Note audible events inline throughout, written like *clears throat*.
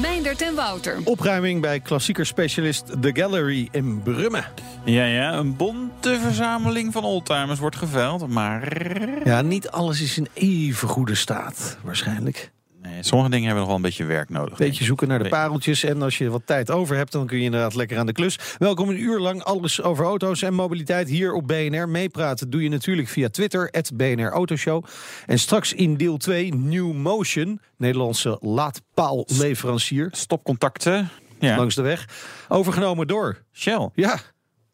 Meindert en Wouter. Opruiming bij klassiekerspecialist The Gallery in Brummen. Ja, ja, een bonte verzameling van oldtimers wordt geveild, maar... Ja, niet alles is in even goede staat, waarschijnlijk. Sommige dingen hebben nog wel een beetje werk nodig. Beetje zoeken naar de pareltjes. En als je wat tijd over hebt, dan kun je inderdaad lekker aan de klus. Welkom een uur lang alles over auto's en mobiliteit hier op BNR. Meepraten doe je natuurlijk via Twitter, BNR Autoshow. En straks in deel 2 New Motion, Nederlandse laadpaalleverancier. Stopcontacten. Ja. Langs de weg. Overgenomen door Shell. Ja,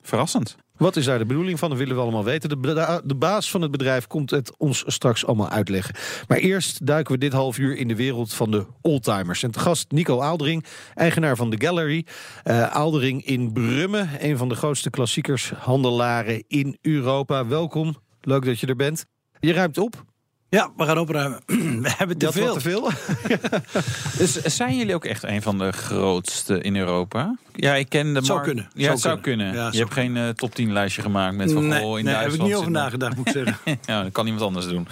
Verrassend. Wat is daar de bedoeling van? Dat willen we allemaal weten. De, de, de, baas van het bedrijf komt het ons straks allemaal uitleggen. Maar eerst duiken we dit half uur in de wereld van de oldtimers. En te gast Nico Aaldering, eigenaar van The Gallery. Uh, Aaldering in Brummen, een van de grootste klassiekershandelaren in Europa. Welkom, leuk dat je er bent. Je ruimt op. Ja, we gaan opruimen. *clears throat* We hebben te Dat veel. te veel. *laughs* Dus zijn jullie ook echt een van de grootste in Europa? Ja, ik ken de Zou markt- kunnen. Ja, Zou het zou kunnen. kunnen. Ja, je zou hebt geen eh, top 10 lijstje gemaakt met van nee, in nee, daar heb ik Duitsland niet over nagedacht, moet ik zeggen. *laughs* Ja, dat kan iemand anders doen.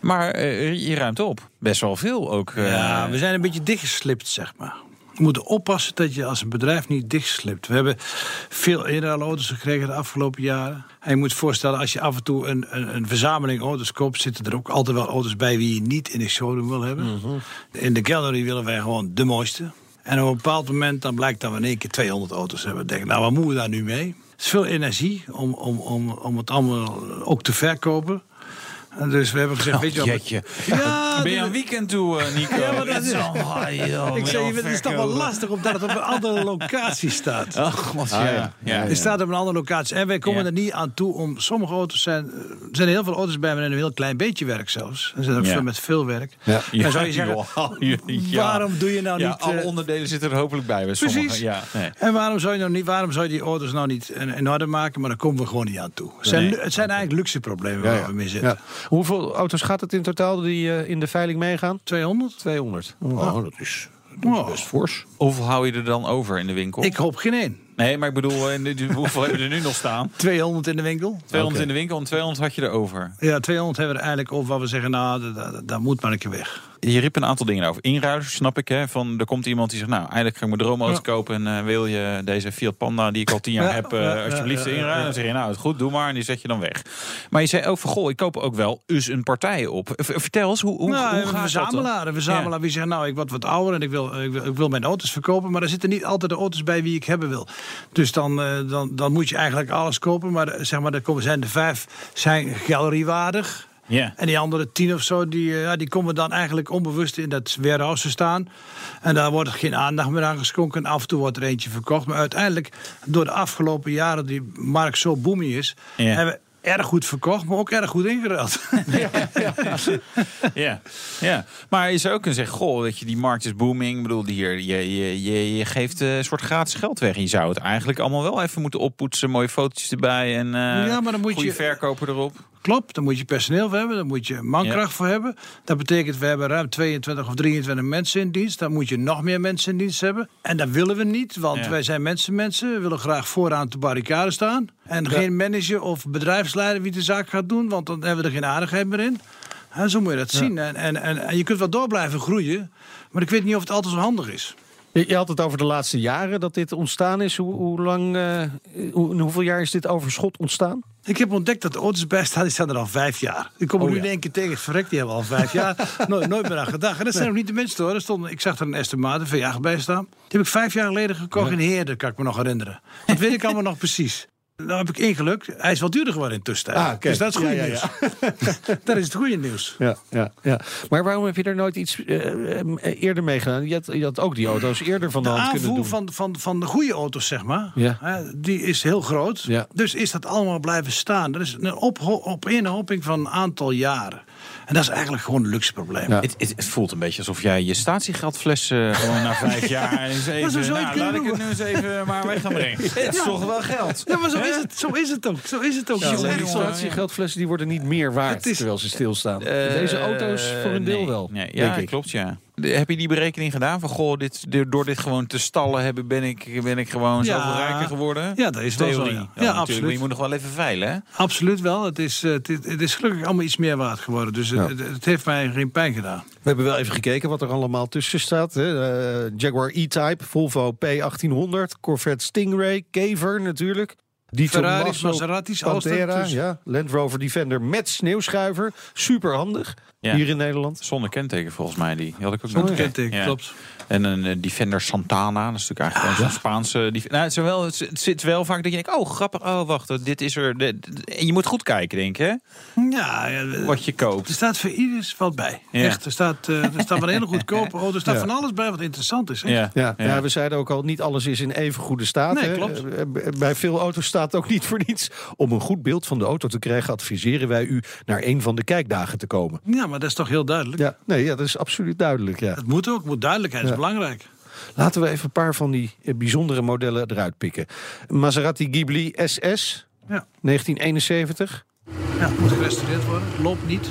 Maar eh, je ruimt op. Best wel veel ook. eh, Ja, we zijn een beetje dichtgeslipt, zeg maar. Je moet oppassen dat je als een bedrijf niet dichtslipt. We hebben veel inruilauto's gekregen de afgelopen jaren. En je moet voorstellen, als je af en toe een, een, een verzameling auto's koopt... zitten er ook altijd wel auto's bij wie je niet in de showroom wil hebben. In de gallery willen wij gewoon de mooiste. En op een bepaald moment dan blijkt dat we in één keer 200 auto's hebben. Denk nou, wat moeten we daar nu mee? Het is veel energie om, om, om, om het allemaal ook te verkopen. En dus we hebben gezegd, weet je wat... Ja, Ben je een weekend toe, eh, Nico? Ja, maar dat is- Oh, joh, Ik zei, het is toch wel lastig omdat het op een andere *laughs* locatie staat. Oh, god, ja. ja. ja. Het staat op een andere locatie. En wij komen Ja. er niet aan toe om. Sommige auto's zijn. Er zijn heel veel auto's bij met een heel klein beetje werk zelfs. Er zijn ook Ja. veel met veel werk. Ja. Dan zou je zeggen. *laughs* Waarom doe je nou Ja, niet. alle eh, onderdelen zitten er hopelijk bij. Precies. Ja, nee. en waarom zou, je nou niet, waarom zou je die auto's nou niet in, in orde maken? Maar daar komen we gewoon niet aan toe. Het zijn, Nee. het zijn eigenlijk luxe problemen waar we mee zitten. Hoeveel auto's gaat het in totaal die eh, in de veiling meegaan? 200? 200. Oh, dat is, dat is Oh. best fors. Hoeveel hou je er dan over in de winkel? Ik hoop geen één. Nee, maar ik bedoel, eh, hoeveel hebben we er nu nog staan? *laughs* 200 in de winkel. 200 in de winkel en 200 had je erover. Ja, 200 hebben we er eigenlijk over waar we zeggen, nou, dat, dat, dat moet maar een keer weg. Je riep een aantal dingen over. Inruilers, snap ik. Hè? Van, er komt iemand die zegt, nou, eigenlijk ga ik mijn droomauto Ja. kopen... en eh, wil je deze Fiat Panda die ik al tien jaar Ja, heb... eh, alsjeblieft inruilen? Dan zeg je, nou, het goed, doe maar. En die zet je dan weg. Maar je zei ook van, goh, ik koop ook wel eens een partij op. Vertel eens, hoe, hoe, nou, hoe gaat verzamelaar, dat? een verzamelaar wie zegt, nou, ik word wat ouder en ik wil, ik wil, ik wil mijn auto's verkopen, maar er zitten niet altijd de auto's bij wie ik hebben wil. Dus dan, eh, dan, dan moet je eigenlijk alles kopen, maar zeg maar, er komen- zijn de vijf zijn galeriewaardig. Ja. En die andere tien of zo, die, eh, ja, die komen dan eigenlijk onbewust in dat warehouse te staan. En daar wordt geen aandacht meer aan geschonken. Af en toe wordt er eentje verkocht. Maar uiteindelijk, door de afgelopen jaren die markt zo booming is... Ja. hebben we erg goed verkocht, maar ook erg goed ingeruild. *laughs* Ja, ja. maar je zou ook kunnen zeggen, goh, dat je die markt is booming. Ik bedoel, hier, je, je, je, je geeft eh, een soort gratis geld weg. Je zou het eigenlijk allemaal wel even moeten oppoetsen. Mooie fotootjes erbij en eh Ja, maar dan moet goede je- verkoper erop. Klopt, daar moet je personeel voor hebben, daar moet je mankracht Ja. voor hebben. Dat betekent, we hebben ruim 22 of 23 mensen in dienst. Dan moet je nog meer mensen in dienst hebben. En dat willen we niet, want Ja. wij zijn mensenmensen. We willen graag vooraan de barricade staan. En geen manager of bedrijfsleider wie de zaak gaat doen, want dan hebben we er geen aardigheid meer in. En zo moet je dat zien. En, en, en, en je kunt wel door blijven groeien, maar ik weet niet of het altijd zo handig is. Je, had het over de laatste jaren dat dit ontstaan is. Hoe, hoe lang, eh, hoe, in hoeveel jaar is dit overschot ontstaan? Ik heb ontdekt dat de auto's bij staan, die staan er al vijf jaar. Ik kom er Oh, nu ja. in één keer tegen, verrekt, die hebben al vijf jaar. *laughs* nooit, nooit meer aan gedacht. En dat zijn ook niet de minste hoor. Er stond, ik zag er een Aston Martin V8 bij staan. Die heb ik vijf jaar geleden gekocht in Heerden, kan ik me nog herinneren. Dat weet ik allemaal nog precies. Nou heb ik één geluk. Hij is wel duurder geworden in tussentijd. Ah, oké. Dus dat is het goede Ja, ja, nieuws. *laughs* dat is het goede nieuws. Ja, ja, ja. Maar waarom heb je er nooit iets eh, eh, eerder mee gedaan? Je had, je had ook die auto's eerder van de, De hand kunnen aanvoer doen. van, van, van de goede auto's, zeg maar, Ja. die is heel groot. Ja. Dus is dat allemaal blijven staan. Dat is een opho- opeenhoping van een aantal jaren. En dat is eigenlijk gewoon een luxe probleem. Ja. Het, het, het voelt een beetje alsof jij je statiegeldfles eh, *laughs* gewoon na vijf jaar eens even, zo zou je nou, het laat ik het nu eens even maar weg gaan brengen. *laughs* Het is toch wel geld. Ja, maar zo is het, zo is het ook. Zo is het ook. Ja, ook. statiegeldflessen die worden niet meer waard is- terwijl ze stilstaan. Eh, Deze auto's voor een deel wel, Nee, ja, denk ik. klopt, ja. Heb je die berekening gedaan van, goh, dit, door dit gewoon te stallen hebben, ben ik, ben ik gewoon Ja. zoveel rijker geworden? Ja, dat is wel zo, Theorie. ja. Ja, Ja, natuurlijk, absoluut. maar je moet nog wel even veilen, hè? Absoluut wel. Het is, eh, het, is, het is gelukkig allemaal iets meer waard geworden. Dus Ja. het, het heeft mij geen pijn gedaan. We hebben wel even gekeken wat er allemaal tussen staat. Hè. Eh, Jaguar E-Type, Volvo P1800, Corvette Stingray, Caver natuurlijk. Die Ferraris, Maseratis, Pantera, ja, Land Rover Defender met sneeuwschuiver. Super handig Ja. hier in Nederland. Zonder kenteken volgens mij, die, die had ik ook Zonder nog. kenteken, Ja. klopt. En een eh, Defender Santana, dat is natuurlijk eigenlijk zo'n Spaanse... Nou, het, is wel, het zit wel vaak dat je denkt, oh grappig, oh wacht, dit is er... dit- En je moet goed kijken, denk ik, hè? Ja, ja, Wat je koopt. er staat voor ieders wat bij. Ja. Echt, er staat, eh, er staat van hele *laughs* goedkope auto. Er staat Ja. van alles bij wat interessant is. Hè? Ja, Ja, ja. we zeiden ook al, niet alles is in even goede staat. Nee, hè. klopt. Eh, Bij veel auto's staat ook niet voor niets. Om een goed beeld van de auto te krijgen, adviseren wij u naar een van de kijkdagen te komen. Ja, maar dat is toch heel duidelijk. Ja, nee, ja, dat is absoluut duidelijk. Ja. Het moet ook, moet duidelijkheid is belangrijk. Laten we even een paar van die eh, bijzondere modellen eruit pikken. Maserati Ghibli SS, Ja. 1971. Ja, moet gerestaureerd worden. Loopt niet.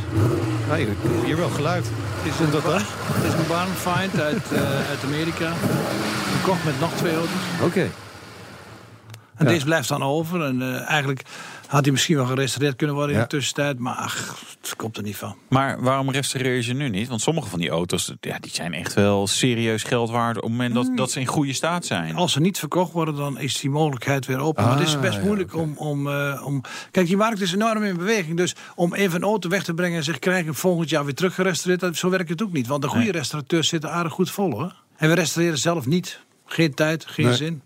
Nee, hier wel geluid. Is Komt dat dan? het is een barn find uit, eh, uit Amerika. Gekocht met nog twee auto's. Oké. En Ja. deze blijft dan over. En eh, eigenlijk had hij misschien wel gerestaureerd kunnen worden in de tussentijd. Maar ach, het komt er niet van. Maar waarom restaureer je ze nu niet? Want sommige van die auto's, ja, die zijn echt wel serieus geld waard... op het moment dat, dat ze in goede staat zijn. Als ze niet verkocht worden, dan is die mogelijkheid weer open. maar het is Ah, best moeilijk om, om, eh, om... Kijk, die markt is enorm in beweging. Dus om even een auto weg te brengen en zeg... krijg ik hem volgend jaar weer teruggerestaureerd... dat- zo werkt het ook niet. Want de goede Nee. restaurateurs zitten aardig goed vol, hoor. En we restaureren zelf niet. Geen tijd, geen Nee. zin.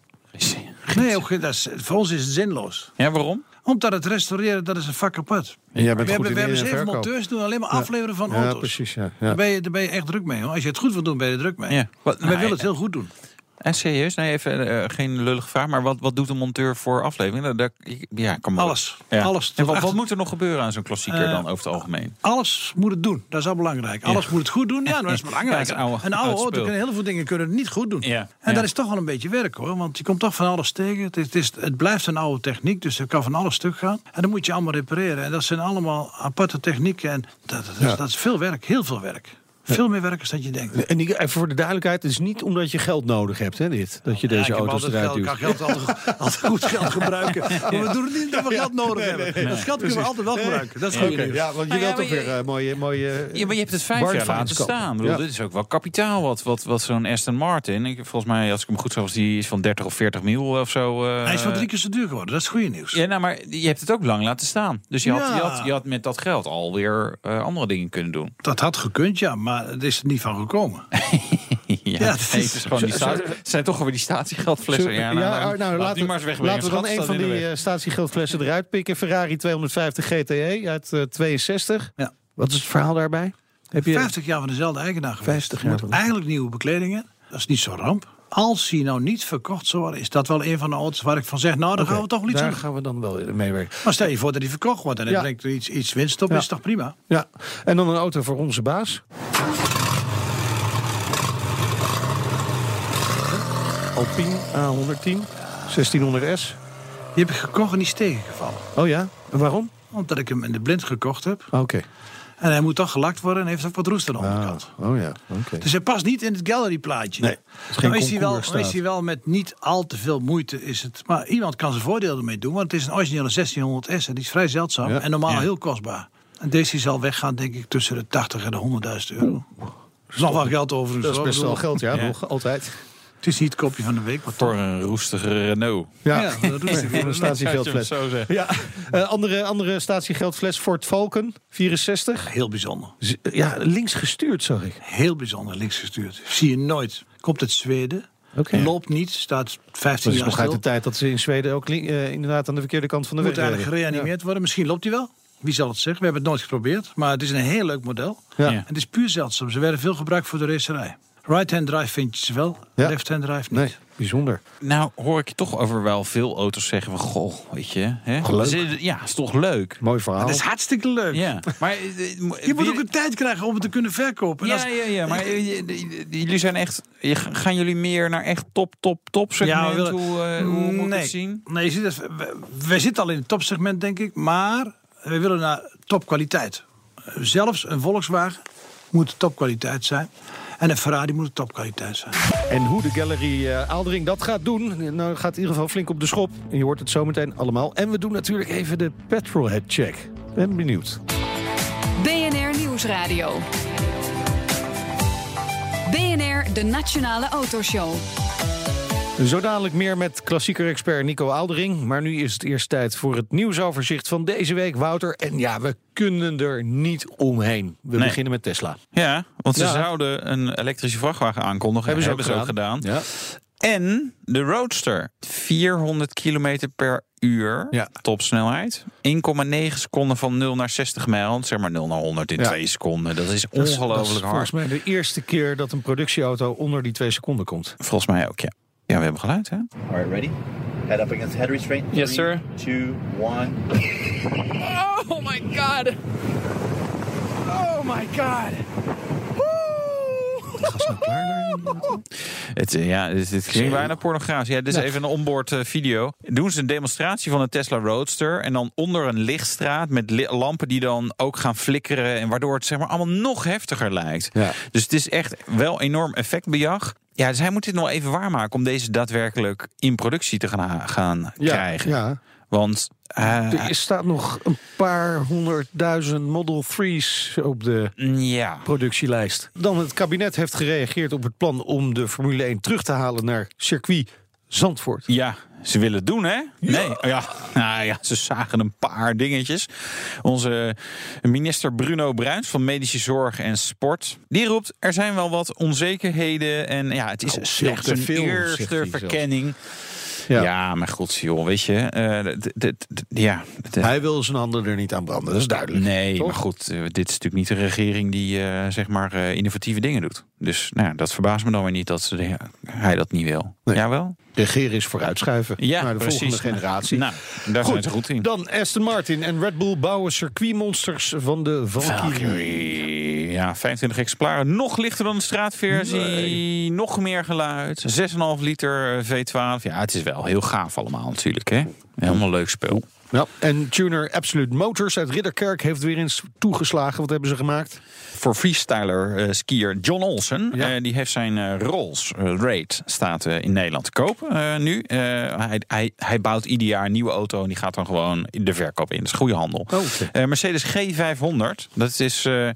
Nee, ook, dat is, voor ons is het zinloos. Ja, waarom? Omdat het restaureren, dat is een vak apart. En jij bent We goed hebben, we zeven verkoop. monteurs doen alleen maar afleveren van Ja, auto's. precies. Ja. Daar, Ja. ben je, daar ben je echt druk mee. Hoor. Als je het goed wilt doen, ben je er druk mee. Ja. Wij nou, willen het heel goed doen. En serieus, nee, even eh, geen lullige vraag, maar wat, wat doet een monteur voor aflevering? Ja, maar. Alles. Ja. Alles. En wat, wat moet er nog gebeuren aan zo'n klassieker Eh, dan over het algemeen? Alles moet het doen. Dat is al belangrijk. Alles moet het goed doen. Ja, *laughs* dat is belangrijk. Ja, oude- een oude oud auto kunnen heel veel dingen kunnen het niet goed doen. Ja, En dat is toch wel een beetje werk hoor. Want je komt toch van alles tegen. Het, is, het, is- het blijft een oude techniek. Dus er kan van alles stuk gaan. En dan moet je allemaal repareren. En dat zijn allemaal aparte technieken. En dat, dat, is, dat is veel werk. Heel veel werk. Veel meer werk dan je denkt. En die- even voor de duidelijkheid, het is niet omdat je geld nodig hebt, hè, dit. Dat je Ja, deze ik heb auto's altijd eruit geld, ik duwt. kan geld altijd, *laughs* altijd goed geld gebruiken. Maar we doen het niet omdat we geld nodig hebben. Dat geld kunnen we altijd wel gebruiken. Dat is goed. Oké, ja, want je Nou ja, wilt toch weer eh, mooie, mooie... Ja, maar je hebt het vijf jaar laten staan. Bedoel, Ja. Dit is ook wel kapitaal wat, wat, wat zo'n Aston Martin. Ik, volgens mij, als ik hem goed zag, was die is van 30 of 40 mil of zo. eh, Hij is wel drie keer zo duur geworden. Dat is goede nieuws. Ja, nou, maar je hebt het ook lang laten staan. Dus je had, Ja. je had, je had met dat geld alweer eh andere dingen kunnen doen. Dat had gekund, ja. Maar het is er niet van gekomen. *laughs* ja, het is- nee, het is gewoon die zijn toch weer die statiegeldflessen. Ja, ja, nou, nou, laat die laten, maar eens wegbrengen. laten we dan een van die eh, statiegeldflessen eruit pikken. Ferrari 250 GTE uit eh, 62. Ja. Wat is het verhaal daarbij? Heb je... 50 jaar van dezelfde eigenaar geweest. 50 jaar eigenlijk nieuwe bekledingen. Dat is niet zo ramp. Als hij nou niet verkocht zou worden, is dat wel een van de auto's waar ik van zeg, nou, dan gaan we toch wel iets Daar aan. gaan we dan wel mee werken. Maar stel je voor dat hij verkocht wordt en Ja. brengt er iets, iets winst op, Ja. is toch prima? Ja, en dan een auto voor onze baas. Alpine A110, 1600S. Die heb ik gekocht en die is tegengevallen. Oh ja, en waarom? Omdat ik hem in de blind gekocht heb. Oké. En hij moet toch gelakt worden en heeft ook wat roest aan de Ah, onderkant. oh ja, oké. Dus hij past niet in het gallery plaatje. Nee, het is hij, wel, is hij wel met niet al te veel moeite. Is het, maar iemand kan zijn voordeel ermee doen. Want het is een originele 1600S. En die is vrij zeldzaam. Ja. En normaal Ja. heel kostbaar. En deze zal weggaan denk ik tussen de 80 en de 100.000 euro. Er is nog wel geld over. Dat is best wel geld, ja, Ja. nog altijd. Het is niet het kopje van de week. Maar Voor een roestige Renault. Ja, Ja, dat doet hij. een statiegeldfles. Zo zeggen. Ja, eh, andere, andere statiegeldfles, Ford Falcon, 64. Heel bijzonder. Z- Ja, links gestuurd, zag ik. Heel bijzonder links gestuurd. Zie je nooit. Komt uit Zweden. Oké. Loopt niet. Staat 15 Dat is jaar nog uit de tijd dat ze in Zweden ook eh, inderdaad aan de verkeerde kant van de Moet weg eigenlijk reden. gereanimeerd worden. Misschien loopt hij wel. Wie zal het zeggen? We hebben het nooit geprobeerd. Maar het is een heel leuk model. Ja. Ja. En het is puur zeldzaam. Ze werden veel gebruikt voor de racerij. Right-hand drive vind je ze wel, Ja. left-hand drive niet. Nee, bijzonder. Nou, hoor ik je toch over wel veel auto's zeggen van... Goh, weet je... Hè? Leuk. Is- Ja, is toch leuk? Mooi verhaal. Dat is hartstikke leuk. Ja, maar... eh, Je moet ook een tijd krijgen om het te kunnen verkopen. En Ja, als- ja, ja, maar eh, eh, jullie zijn echt... Gaan jullie meer naar echt top, top, top segment? Ja, Hoe, eh, hoe moet ik nee, het zien? Nee, je ziet we zitten al in het topsegment, denk ik. Maar we willen naar topkwaliteit. Zelfs een Volkswagen moet topkwaliteit zijn. En een Ferrari moet topkwaliteit zijn. En hoe de Gallery eh Aaldering dat gaat doen, nou gaat in ieder geval flink op de schop. En je hoort het zometeen allemaal. En we doen natuurlijk even de petrolhead check. Ben benieuwd. BNR Nieuwsradio. BNR, de Nationale Autoshow. Zo dadelijk meer met klassieker expert Nico Aaldering. Maar nu is het eerst tijd voor het nieuwsoverzicht van deze week, Wouter. En ja, we kunnen er niet omheen. We Nee. beginnen met Tesla. Ja, want ze Ja. zouden een elektrische vrachtwagen aankondigen. Hebben ze Hebben ook ze ook gedaan. Ja. En de Roadster. 400 kilometer per uur. Ja. Topsnelheid. 1,9 seconden van 0 naar 60 mijl. Zeg maar 0 naar 100 in Ja. 2 seconden. Dat is ongelooflijk hard. Volgens mij de eerste keer dat een productieauto onder die twee seconden komt. Volgens mij ook, ja. Ja, we hebben geluid, hè? All right, ready? Head up against head restraint. Yes, sir. Two, one. *laughs* Oh my god! Oh my god! Het, eh, ja, het, het klinkt bijna pornografisch. Ja, dit is even een onboard eh, video. Doen ze een demonstratie van een Tesla Roadster. En dan onder een lichtstraat met li- lampen die dan ook gaan flikkeren. En waardoor het zeg maar allemaal nog heftiger lijkt. Ja. Dus het is echt wel enorm effectbejag. Ja, dus hij moet dit nog even waarmaken om deze daadwerkelijk in productie te gaan, gaan krijgen. Ja. Want eh, Er staat nog een paar honderdduizend Model 3's op de ja, productielijst. Dan het kabinet heeft gereageerd op het plan om de Formule 1 terug te halen naar circuit Zandvoort. Ja, ze willen het doen, hè? Nee, ja. Nou ja, ze zagen een paar dingetjes. Onze minister Bruno Bruins van Medische Zorg en Sport... die roept, er zijn wel wat onzekerheden... en ja, het is Oh, veel slechts een eerste verkenning. Ja. Ja. maar goed, joh, weet je... eh, ja, Hij wil zijn handen er niet aan branden, dat is duidelijk. Nee, Toch? maar goed, eh, dit is natuurlijk niet de regering die eh, zeg maar innovatieve dingen doet. Dus nou, ja, dat verbaast me dan weer niet dat ze de- hij dat niet wil. Nee. Jawel? Regeren is vooruitschuiven Ja, naar de precies. volgende generatie. Nou, daar zijn ze goed in. Dan Aston Martin en Red Bull bouwen circuitmonsters van de Valkyrie. Ja, 25 exemplaren. Nog lichter dan de straatversie. Nog meer geluid. 6,5 liter eh, V12. Ja, het is wel heel gaaf allemaal natuurlijk. Hè? Helemaal leuk spel. Ja, en tuner Absolute Motors uit Ridderkerk heeft weer eens toegeslagen. Wat hebben ze gemaakt? Voor freestyler eh, skier John Olsen. Ja. eh, die heeft zijn eh, Rolls Raid staat in Nederland te kopen eh, nu. Hij, hij, hij bouwt ieder jaar een nieuwe auto. En die gaat dan gewoon in de verkoop in. Dat is goede handel. Oh, Mercedes G500. Dat is, ja,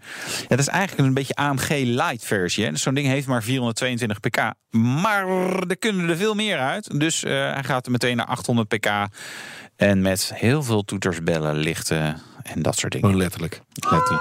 dat is eigenlijk een beetje AMG light versie. Hè. Dus zo'n ding heeft maar 422 pk. Maar er kunnen er veel meer uit. Dus hij gaat meteen naar 800 pk. En met heel veel toeters, bellen, lichten en dat soort dingen. Gewoon letterlijk. Let u.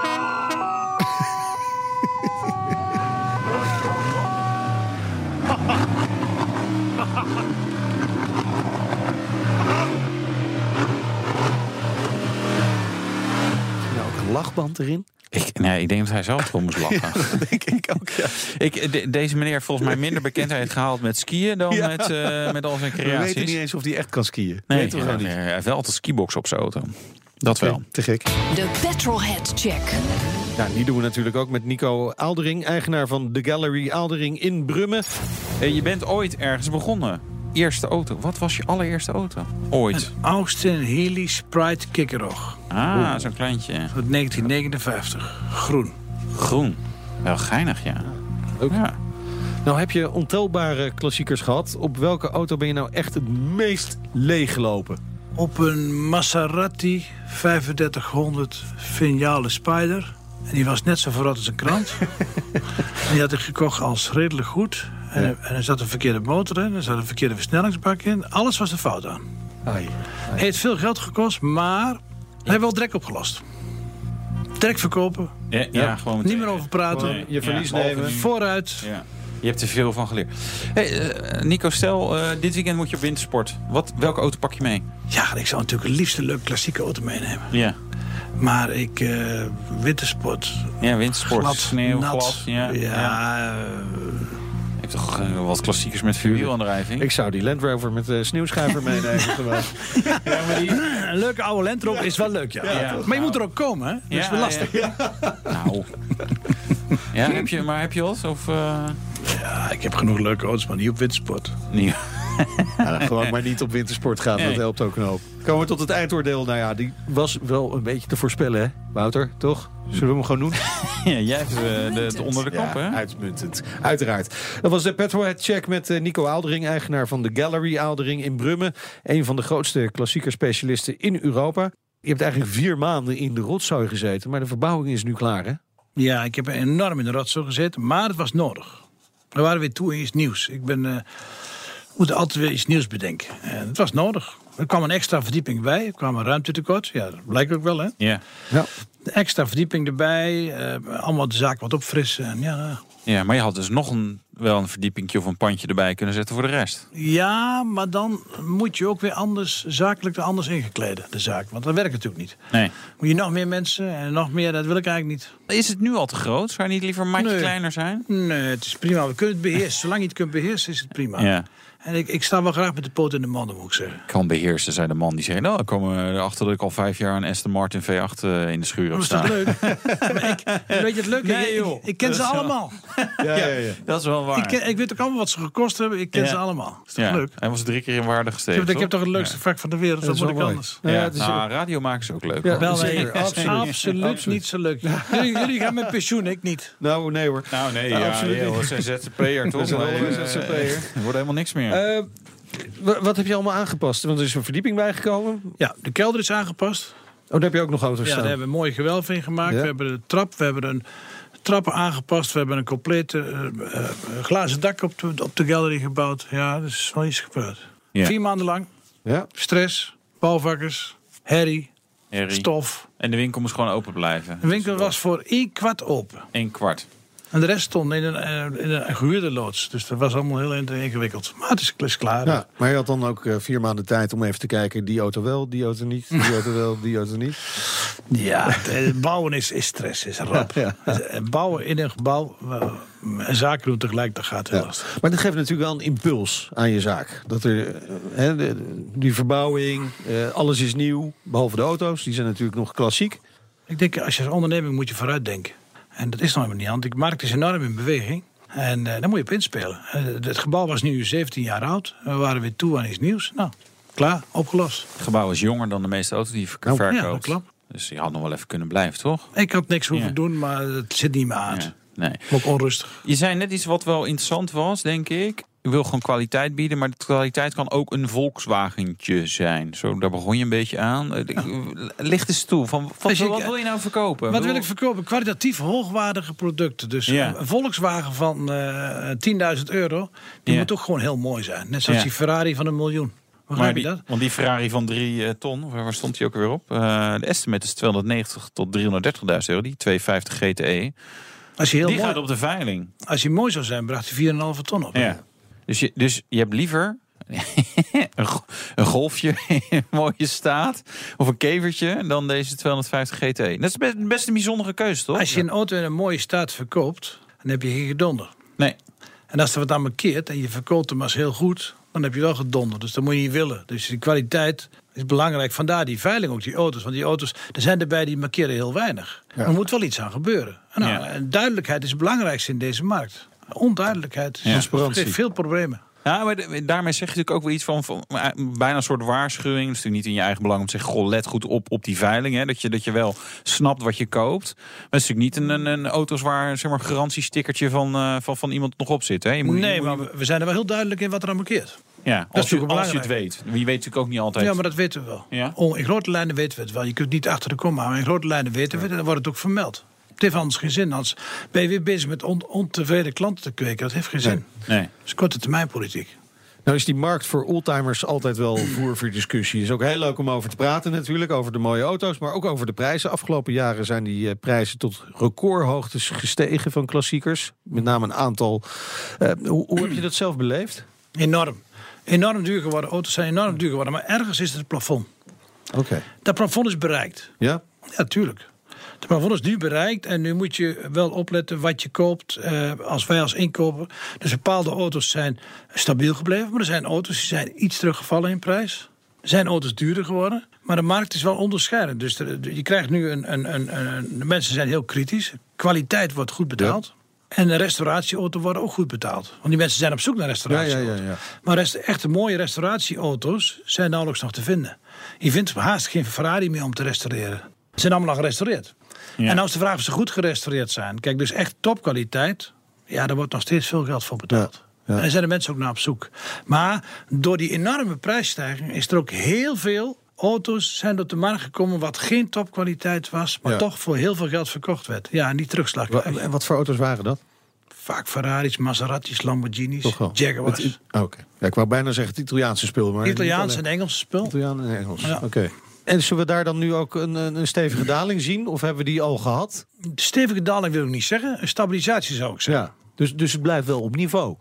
Nou, ook een lachband erin. Ik, nee, ik denk dat hij zelf gewoon moest *laughs* lachen. denk ik ook, ja. Ik, de- deze meneer heeft volgens mij minder bekendheid gehaald met skiën dan Ja. met, eh, met al zijn We creaties. weten niet eens of hij echt kan skiën. Nee, Weten we ja, gewoon niet. nee, hij heeft wel altijd skibox op zijn auto. Dat wel. Te gek. De Petrolhead Check. Ja, die doen we natuurlijk ook met Nico Aaldering, eigenaar van de Gallery Aaldering in Brummen. Eh, je bent ooit ergens begonnen. Eerste auto. Wat was je allereerste auto? Ooit. Austin Healey Sprite Kikkerog. Ah, zo'n kleintje. Uit 1959. Groen. Groen. Wel geinig, ja. Ook. Ja. Nou heb je ontelbare klassiekers gehad. Op welke auto ben je nou echt het meest leeggelopen? Op een Maserati 3500 Vignale Spider. En die was net zo verrot als een krant. *laughs* en die had ik gekocht als redelijk goed. En, en er zat een verkeerde motor in. Er zat een verkeerde versnellingsbak in. Alles was er fout aan. Ai. Hij heeft veel geld gekost, maar hij heeft wel drek opgelost. Drek verkopen, Ja, ja, gewoon niet meer over praten. Nee, je verlies ja, nemen. Vooruit. Ja. Je hebt er veel van geleerd. Hey, eh, Nico, stel, eh, dit weekend moet je op wintersport. Wat, welke auto pak je mee? Ja, ik zou natuurlijk het liefst een leuke klassieke auto meenemen. Ja. Maar ik, eh wintersport, Ja, wintersport. glad, sneeuw, nat. glad. Ja, ja, ja. Toch eh, wat klassiekers met vierwielaandrijving? Ik zou die Land Rover met de sneeuwschuiver meenemen. *laughs* gewoon. Een leuke oude Land Rover is wel leuk, ja. Ja. Maar je moet er ook komen, hè? Dat is Ja, wel lastig. ja. Nou. Ja, heb je, maar heb je wat? Of, eh, Ja, ik heb genoeg leuke auto's, maar niet op wintersport. niet? *laughs* Ja, gewoon maar niet op wintersport gaan, dat helpt ook een hoop. Komen we tot het eindoordeel. Nou ja, die was wel een beetje te voorspellen, hè? Wouter, toch? Zullen we hem gewoon doen? *laughs* Ja, jij hebt eh, de, de onder de kop, hè? Uitmuntend, uiteraard. Dat was de Petrolhead Check met eh, Nico Aaldering, eigenaar van de Gallery Aaldering in Brummen. Een van de grootste klassieker specialisten in Europa. Je hebt eigenlijk vier maanden in de rotzooi gezeten, maar de verbouwing is nu klaar, hè? Ja, ik heb enorm in de rotzooi gezeten, maar het was nodig. We waren weer toe in iets nieuws. Ik ben, eh, moeten altijd weer iets nieuws bedenken. En het was nodig. Er kwam een extra verdieping bij. Er kwam een ruimtetekort. Ja, dat blijkt ook wel, hè? Ja. Ja. Een extra verdieping erbij. eh, allemaal de zaak wat opfrissen. En ja, ja, maar je had dus nog een, wel een verdiepingje of een pandje erbij kunnen zetten voor de rest. ja, maar dan moet je ook weer anders, zakelijk er anders ingekleden, de zaak. Want dat werkt natuurlijk niet. Nee. Moet je nog meer mensen en nog meer, dat wil ik eigenlijk niet. Is het nu al te groot? Zou je niet liever een maatje Nee. kleiner zijn? Nee, het is prima. We kunnen het beheersen. Zolang je het kunt beheersen, is het prima. Ja. En ik, ik sta wel graag met de poot in de manden, moet ik zeggen. Kan beheersen, zei de man. Die zei, nou, ik kom erachter dat ik al vijf jaar een Aston Martin V8 eh, in de schuur heb Dat is toch staan. leuk? maar ik, weet je het leuke? Nee, joh. Ik, ik ken ze allemaal. Ja, ja, ja. Dat is wel waar. Ik, ken- ik weet ook allemaal wat ze gekost hebben. Ik ken Ja. ze allemaal. Is toch ja. leuk? Hij was drie keer in waarde gestegen. ik heb toch het leukste vak van de wereld. Dat moet ik anders. Ja, Ja, het is- nou, radio maken ze ook leuk. Ja. Wel, nee, absoluut, Absoluut. niet zo leuk. Jullie, jullie gaan met pensioen, ik niet. Nou, nee hoor. Nou nee, Nou, ja, absoluut niet. we zijn ZZP'er toch? We eh. Er wordt helemaal niks meer. Eh, wa- wat heb je allemaal aangepast? Want er is een verdieping bijgekomen. Ja, de kelder is aangepast. Oh, daar heb je ook nog auto's Ja, staan. daar hebben we een mooi gewelf in gemaakt. Ja. We hebben de trap, we hebben een trappen aangepast. We hebben een complete eh, eh, glazen dak op de, op de gallery gebouwd. Ja, er is wel iets gebeurd. Ja. Vier maanden lang. Ja. Stress, bouwvakkers, herrie, Harry. stof. En de winkel moest gewoon open blijven. De winkel was voor één kwart open. Een kwart. En de rest stond in een, eh, in een gehuurde loods. Dus dat was allemaal heel in- ingewikkeld. Maar het is, klaar. Ja, maar je had dan ook eh, vier maanden tijd om even te kijken... die auto wel, die auto niet, die auto wel, die auto niet. Ja, eh, bouwen is, is stress, is rap. *laughs* Ja, Bouwen in een gebouw en zaken doen tegelijk, dat gaat heel lastig. Maar dat geeft natuurlijk wel een impuls aan je zaak. Dat er, die verbouwing, alles is nieuw. Behalve de auto's, die zijn natuurlijk nog klassiek. Ik denk, als je als onderneming moet je vooruitdenken. En dat is nog helemaal niet aan. De markt is enorm in beweging. En eh, daar moet je op inspelen. Eh, het gebouw was nu 17 jaar oud. We waren weer toe aan iets nieuws. Nou, klaar, opgelost. Het gebouw is jonger dan de meeste auto's die je verk- Nou, ja, verkoopt. dat klopt. Dus je had nog wel even kunnen blijven, toch? Ik had niks hoeven Ja. doen, maar het zit niet meer aan. Ja. Nee. Ook onrustig. Je zei net iets wat wel interessant was, denk ik. Je wil gewoon kwaliteit bieden, maar de kwaliteit kan ook een Volkswagentje zijn. Zo, daar begon je een beetje aan. Eh, ik- Licht eens toe. Van, wat, Als je- wat wil je nou verkopen? Wat wil ik verkopen? Kwalitatief hoogwaardige producten. Dus Ja. een Volkswagen van eh 10.000 euro, die Ja. moet ook gewoon heel mooi zijn. Net zoals Ja. die Ferrari van een miljoen. Maar Begrijp die, je dat? want die Ferrari van 3 eh, ton, of waar stond die ook weer op? Eh, de estimate is 290 tot 330.000 euro. Die 250 GTE. Als je, heel die mooi, gaat op de veiling. als je mooi zou zijn, bracht hij 4,5 ton op. Ja. Dus, je, dus je hebt liever *laughs* een, go- een golfje *laughs* in een mooie staat. Of een kevertje dan deze 250 GTE. Dat is best, best een bijzondere keuze, toch? Als je een auto in een mooie staat verkoopt, dan heb je geen gedonder. Nee. En als er wat aan markeert en je verkoopt hem als heel goed, dan heb je wel gedonder. Dus dat moet je niet willen. Dus die kwaliteit is belangrijk. Vandaar die veiling ook, die auto's. Want die auto's, er zijn erbij die markeren heel weinig. Er moet wel iets aan gebeuren. En Nou, Ja. en duidelijkheid is het belangrijkste in deze markt. Onduidelijkheid Ja. Transparantie. geeft veel problemen. Ja, maar daarmee zeg je natuurlijk ook wel iets van, eh, bijna een soort waarschuwing. Het is natuurlijk niet in je eigen belang om te zeggen, goh, let goed op op die veiling. Hè, dat, je, dat je wel snapt wat je koopt. Maar het is natuurlijk niet een, een, een auto's waar zeg maar, een garantiestickertje van, eh, van, van iemand nog op zit. Hè. Je moet, je nee, moet- maar we- zijn er wel heel duidelijk in wat er aan markeert. ja, als, je, natuurlijk als je het weet. Je weet natuurlijk ook niet altijd. Ja, maar dat weten we wel. Ja? In grote lijnen weten we het wel. Je kunt niet achter de komma, maar in grote lijnen weten we het. En dan wordt het ook vermeld. Het heeft anders geen zin. Anders ben je weer bezig met on- ontevreden klanten te kweken. Dat heeft geen zin. Nee. Dat is korte termijn politiek. Nou is die markt voor oldtimers altijd wel *clears throat* voer voor discussie. is ook heel leuk om over te praten natuurlijk. Over de mooie auto's, maar ook over de prijzen. Afgelopen jaren zijn die eh, prijzen tot recordhoogtes gestegen van klassiekers. Met name een aantal. Eh, hoe, hoe heb je dat zelf beleefd? Enorm. Enorm duur geworden. Auto's zijn enorm duur geworden. Maar ergens is het het plafond. Oké. Dat plafond is bereikt. Ja? Ja, tuurlijk. Het plafond is nu bereikt en nu moet je wel opletten wat je koopt. eh, als wij als inkoper. Dus bepaalde auto's zijn stabiel gebleven, maar er zijn auto's die zijn iets teruggevallen in prijs. Er zijn auto's duurder geworden, maar de markt is wel onderscheidend. Dus er- je krijgt nu een, een, een, een- De mensen zijn heel kritisch. Kwaliteit wordt goed betaald. En de restauratieauto's worden ook goed betaald. Want die mensen zijn op zoek naar restauratieauto's. ja, ja, ja. Maar rest, echte mooie restauratieauto's zijn nauwelijks nog te vinden. Je vindt haast geen Ferrari meer om te restaureren. Ze zijn allemaal al gerestaureerd. En is de vraag of ze goed gerestaureerd zijn. Kijk, dus echt topkwaliteit. Ja, daar wordt nog steeds veel geld voor betaald. Ja. En daar zijn de mensen ook naar op zoek. Maar door die enorme prijsstijging is er ook heel veel auto's zijn op de markt gekomen wat geen topkwaliteit was, maar Ja. toch voor heel veel geld verkocht werd. Ja, en die terugslag. En wat voor auto's waren dat? Vaak Ferraris, Maseratis, Lamborghinis? Jaguars. Oh, Oké. Ja, ik wou bijna zeggen het Italiaanse spul. Maar Italiaans en Engelse spul. Italiaan en Engels. Oké. En zullen we daar dan nu ook een, een stevige daling zien? Of hebben we die al gehad? De stevige daling wil ik niet zeggen. Een stabilisatie zou ik zeggen. Ja. Dus, dus het blijft wel op niveau.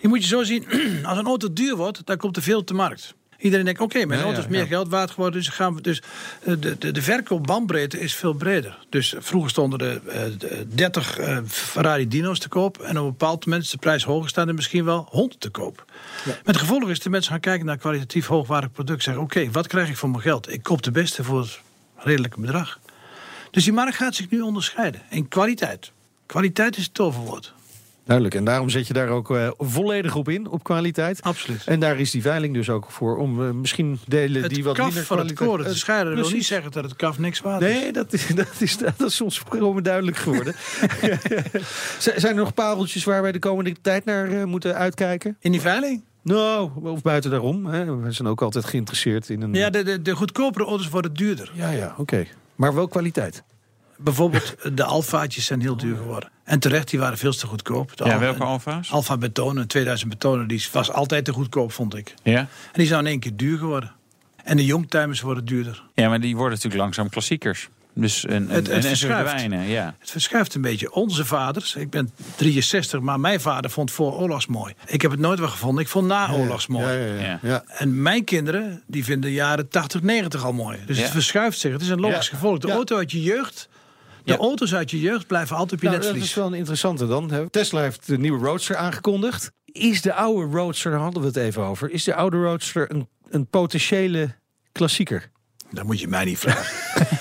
Je moet je zo zien, *clears throat* als een auto duur wordt, dan komt er veel op de markt. Iedereen denkt, oké, mijn Ja, auto is meer ja. geld waard geworden. Dus, gaan we, dus eh, de, de, de verkoopbandbreedte is veel breder. Dus vroeger stonden er eh, de 30 eh, Ferrari Dino's te koop. En op een bepaald moment is de prijs hoger staan en misschien wel 100 te koop. Met het gevolg is de mensen gaan kijken naar een kwalitatief hoogwaardig product. Zeggen, oké, wat krijg ik voor mijn geld? Ik koop de beste voor het redelijke bedrag. Dus die markt gaat zich nu onderscheiden in kwaliteit. Kwaliteit is het toverwoord. Duidelijk. En daarom zet je daar ook eh, volledig op in, op kwaliteit. Absoluut. En daar is die veiling dus ook voor. Om eh, misschien delen Het die wat kaf minder van het kwaliteit- koren te Eh, scheiden wil niet zeggen dat het kaf niks waard is. Nee, dat is, *laughs* dat is, dat is soms gewoon duidelijk geworden. *laughs* Zijn er nog pareltjes waar wij de komende tijd naar moeten uitkijken? In die veiling? Nou, of buiten daarom. Hè? We zijn ook altijd geïnteresseerd in een... Ja, de, de, de goedkopere auto's worden duurder. ja, ja, oké. Maar wel kwaliteit. Bijvoorbeeld de Alfaatjes zijn heel duur geworden. En terecht, die waren veel te goedkoop. De Ja, welke alfa's? Alfa Betonen, 2000 Betonen, die was altijd te goedkoop, vond ik. Ja? En die zijn in één keer duur geworden. En de Youngtimers worden duurder. ja, maar die worden natuurlijk langzaam klassiekers. Dus en, en, Het- het en, verschuift. verdwijnen, ja. Het verschuift een beetje. Onze vaders, ik ben 63, maar mijn vader vond voor oorlogs mooi. Ik heb het nooit wel gevonden. Ik vond na oorlogs mooi. Ja, ja, ja. Ja. ja. En mijn kinderen, die vinden de jaren 80, 90 al mooi. Dus Ja. het verschuift zich. Het is een logisch Ja. gevolg. De Ja. auto uit je jeugd, de Ja. auto's uit je jeugd blijven altijd op je Nou, dat netvlies. is wel een interessante dan. hè. Tesla heeft de nieuwe Roadster aangekondigd. Is de oude Roadster, daar hadden we het even over... is de oude Roadster een, een potentiële klassieker? Dat moet je mij niet vragen.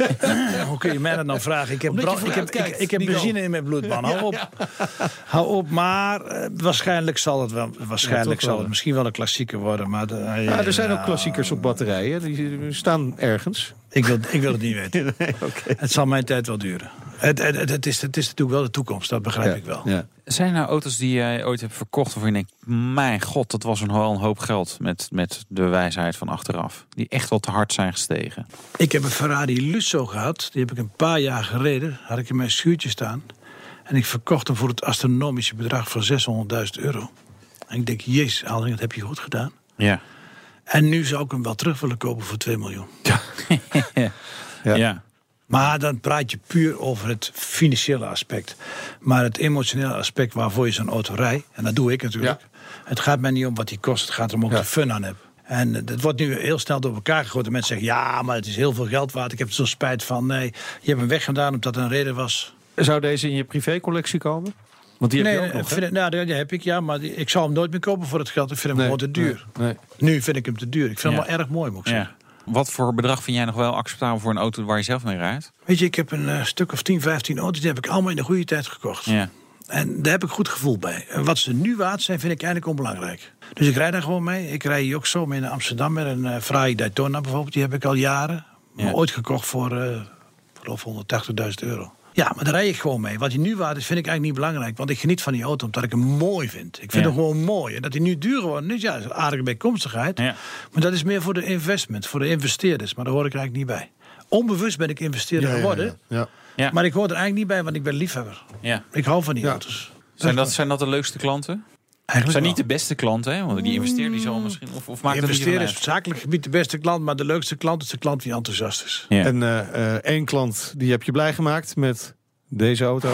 *laughs* Hoe kun je mij dat nou vragen? Ik heb, brand- ik heb, ik, heb benzine in mijn bloed, man. *laughs* Hou op. Hou op, maar eh, waarschijnlijk zal het wel. Waarschijnlijk zal het misschien wel een klassieker worden. Maar de- eh, Ja, er zijn ook klassiekers op batterijen. Die staan ergens. Ik wil, ik wil het niet weten. *laughs* Het zal mijn tijd wel duren. Het, het, het, is, het is natuurlijk wel de toekomst, dat begrijp ik wel. Ja. Zijn er nou auto's die jij ooit hebt verkocht waarvan je denkt... mijn god, dat was een, wel een hoop geld met, met de wijsheid van achteraf. Die echt wel te hard zijn gestegen. Ik heb een Ferrari Lusso gehad. Die heb ik een paar jaar gereden. Had ik in mijn schuurtje staan. En ik verkocht hem voor het astronomische bedrag van 600.000 euro. En ik denk, jezus, Aldering, dat heb je goed gedaan. Ja. En nu zou ik hem wel terug willen kopen voor 2 miljoen. *laughs* Ja. ja. Maar dan praat je puur over het financiële aspect. Maar het emotionele aspect waarvoor je zo'n auto rijdt, en dat doe ik natuurlijk. Het gaat mij niet om wat die kost, het gaat erom of ik Ja. er fun aan heb. En dat wordt nu heel snel door elkaar gegooid. En mensen zeggen, ja, maar het is heel veel geld waard. Ik heb er zo spijt van. Nee, je hebt hem weggedaan omdat er een reden was. Zou deze in je privécollectie komen? Want die heb nee, je ook nog, vind het- nou, die heb ik, ja. Maar die- ik zou hem nooit meer kopen voor het geld. Ik vind hem gewoon te duur. Nee, nee. Nu vind ik hem te duur. Ik vind Ja. hem wel erg mooi, moet ik zeggen. Wat voor bedrag vind jij nog wel acceptabel voor een auto waar je zelf mee rijdt? Weet je, ik heb een eh, stuk of 10, 15 auto's. Die heb ik allemaal in de goede tijd gekocht. Ja. En daar heb ik goed gevoel bij. En wat ze nu waard zijn, vind ik eigenlijk onbelangrijk. Dus ik rijd daar gewoon mee. Ik rij hier ook zo mee naar Amsterdam met een uh, Ferrari Daytona bijvoorbeeld. Die heb ik al jaren. Maar ooit gekocht voor, eh geloof 180.000 euro. Ja, maar daar rij ik gewoon mee. Wat die nu waard is, vind ik eigenlijk niet belangrijk. Want ik geniet van die auto omdat ik hem mooi vind. Ik vind Ja. hem gewoon mooi. En dat hij nu duur geworden is, ja, dat is een aardige bijkomstigheid. Ja. Maar dat is meer voor de investment, voor de investeerders. Maar daar hoor ik eigenlijk niet bij. Onbewust ben ik investeerder Ja, ja, geworden. ja, ja. Ja. Maar ik hoor er eigenlijk niet bij, want ik ben liefhebber. ja. Ik hou van die Ja. auto's. Zijn, dat, zijn dat de leukste klanten? Eigenlijk zijn wel. niet de beste klanten, hè? Want die investeerder die zal misschien... Of, of maakt het niet Investeren is op zakelijk gebied de beste klant, maar de leukste klant is de klant die enthousiast is. Ja. En eh, eh, één klant die heb je blij gemaakt met deze auto.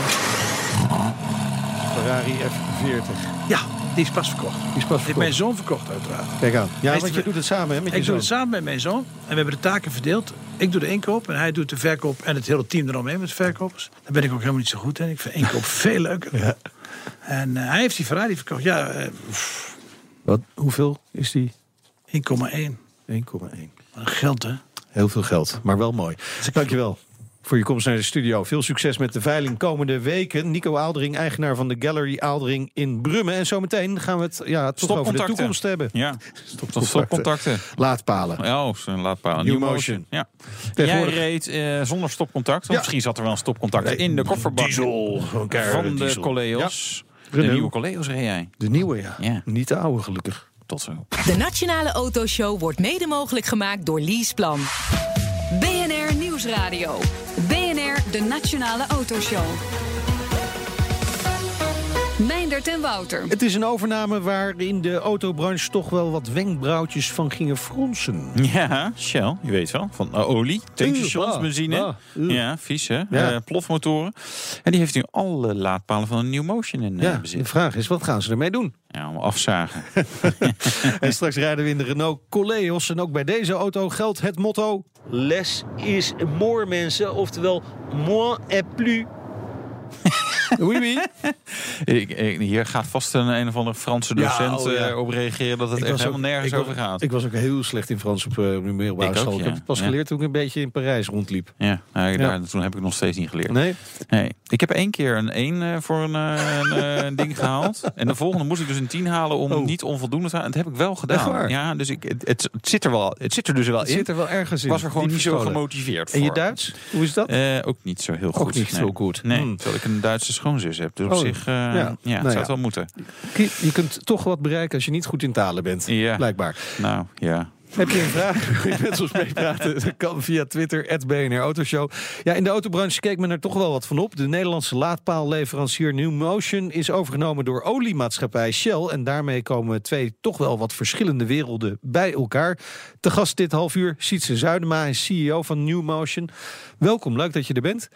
Ferrari F40. Ja, die is pas verkocht. Die is pas heeft verkocht. mijn zoon verkocht, uiteraard. Kijk aan. Ja, want je doet het samen hè, met je Ik doe het samen met mijn zoon en we hebben de taken verdeeld. Ik doe de inkoop en hij doet de verkoop en het hele team eromheen met verkopers. Daar ben ik ook helemaal niet zo goed in. Ik vind inkoop *laughs* veel leuker. En eh, hij heeft die Ferrari verkocht. Ja, eh, Wat, hoeveel is die? 1,1. 1,1. Wat geld, hè? Heel veel geld, maar wel mooi. Dankjewel voor je komst naar de studio. Veel succes met de veiling komende weken. Nico Aaldering, eigenaar van de Gallery Aaldering in Brummen. En zometeen gaan we het ja, toch over de toekomst hebben. Ja, *laughs* stop, stopcontacten. Laadpalen. Oh, zo'n laadpaal. New New Motion. Motion. Ja. Jij reed eh, zonder stopcontact. Of Ja. misschien zat er wel een stopcontact in de kofferbak Diesel. Van de diesel. Coleos. De nieuwe Coleos reed jij. De nieuwe, ja. Ja. Niet de oude, gelukkig. Tot zo. De Nationale Autoshow wordt mede mogelijk gemaakt door Leaseplan. BNR Nieuwsradio. BNR, de Nationale Autoshow. Meindert en Wouter. Het is een overname waarin de autobranche toch wel wat wenkbrauwtjes van gingen fronsen. Ja, Shell, je weet wel. Van eh, olie, tankstations, benzine. uh. ja, vies hè. Ja. Eh, plofmotoren. En die heeft nu alle laadpalen van een New Motion in eh, Ja, de bezit. vraag is, wat gaan ze ermee doen? Ja, om afzagen. *laughs* En straks rijden we in de Renault Coleos. En ook bij deze auto geldt het motto... Less is more, mensen. Oftewel, moins est plus. *laughs* Oui, oui. ik, ik- hier gaat vast een, een of andere Franse Ja, docent oh, ja. eh, op reageren dat het Ik echt helemaal ook- nergens was- over gaat. Ik was ook heel slecht in Frans op, uh, op de middelbare Ik ook, school. Ik heb het pas geleerd toen ik een beetje in Parijs rondliep. ja, nou, Ja. Daar, toen heb ik nog steeds niet geleerd. Nee? Nee. Ik heb één keer een 1 eh, voor een, eh, een eh, *laughs* ding gehaald. En de volgende moest ik dus een 10 halen om Oh. niet onvoldoende te halen. En dat heb ik wel gedaan. Ja, dus ik, het, zit er wel, het zit er dus wel Het in. zit er wel ergens in. Ik was er gewoon niet zo gemotiveerd En je voor. Duits? Hoe is dat? Eh, ook niet zo heel goed. niet nee. zo goed. Nee, Hmm. Ik een Duitse schoonzus heb. Dus op Oh, zich eh, ja. ja, Nou zou ja. het wel moeten. Je kunt toch wat bereiken als je niet goed in talen bent. Ja. Blijkbaar. Nou, ja. Heb je een vraag? *laughs* Je met ons meepraten? Dat kan via Twitter, BNR Autoshow. Ja, in de autobranche keek men er toch wel wat van op. De Nederlandse laadpaalleverancier New Motion is overgenomen door oliemaatschappij Shell. En daarmee komen twee toch wel wat verschillende werelden bij elkaar. Te gast dit half uur, Sietse Zuidema, is CEO van New Motion. Welkom, leuk dat je er bent.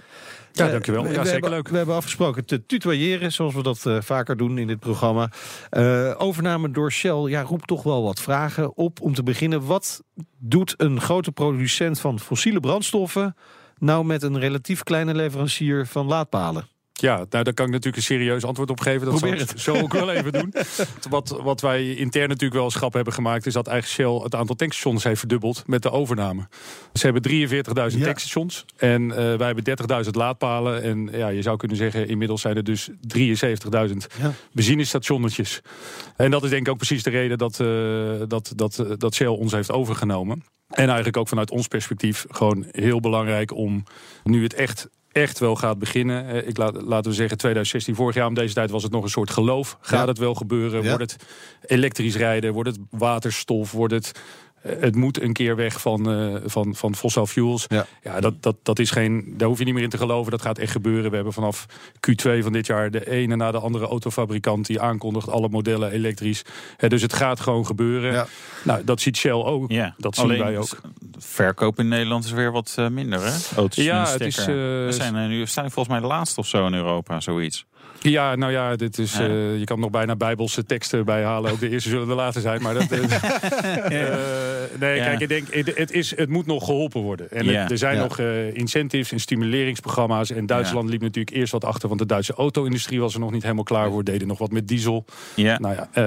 Ja, Eh, dankjewel. we- Ja, we zeker hebben, leuk. We hebben afgesproken te tutoyeren, zoals we dat eh, vaker doen in dit programma. Eh, overname door Shell ja, roept toch wel wat vragen op. Om te beginnen, wat doet een grote producent van fossiele brandstoffen... nou met een relatief kleine leverancier van laadpalen? Ja, nou, daar kan ik natuurlijk een serieus antwoord op geven. Dat Probeer zal ik zo ook wel even doen. *laughs* Wat, wat wij intern natuurlijk wel grap hebben gemaakt... is dat eigenlijk Shell het aantal tankstations heeft verdubbeld met de overname. Ze hebben 43.000 Ja. tankstations en eh, wij hebben 30.000 laadpalen. En ja, je zou kunnen zeggen, inmiddels zijn er dus 73.000 Ja. benzinestationnetjes. En dat is denk ik ook precies de reden dat, eh, dat, dat, dat Shell ons heeft overgenomen. En eigenlijk ook vanuit ons perspectief gewoon heel belangrijk om nu het echt echt wel gaat beginnen. Eh, Ik laat, laten we zeggen 2016, vorig jaar om deze tijd was het nog een soort geloof. Gaat Ja. het wel gebeuren? Ja. Wordt het elektrisch rijden? Wordt het waterstof? Wordt het... eh, Het moet een keer weg van, eh, van, van fossil fuels. Ja. Ja, dat, dat, dat is geen. Daar hoef je niet meer in te geloven. Dat gaat echt gebeuren. We hebben vanaf Q2 van dit jaar de ene na de andere autofabrikant die aankondigt alle modellen elektrisch. Dus het gaat gewoon gebeuren. Ja. Nou, dat ziet Shell ook. Ja, Dat zien alleen wij ook. Verkoop in Nederland is weer wat eh, minder, hè? Auto's Ja, het is, eh, We zijn eh, nu zijn volgens mij de laatste of zo in Europa, zoiets. Ja, nou ja, dit is, Ja. eh, je kan nog bijna bijbelse teksten bijhalen. Ook de eerste zullen de laatste zijn. Maar dat, eh, *laughs* eh, nee, Ja. kijk, ik denk, het, het is, het moet nog geholpen worden. En Ja. het- er zijn Ja. nog eh, incentives en stimuleringsprogramma's. En Duitsland liep natuurlijk eerst wat achter. Want de Duitse auto-industrie was er nog niet helemaal klaar voor. Deden nog wat met diesel. Ja, Nou ja, eh,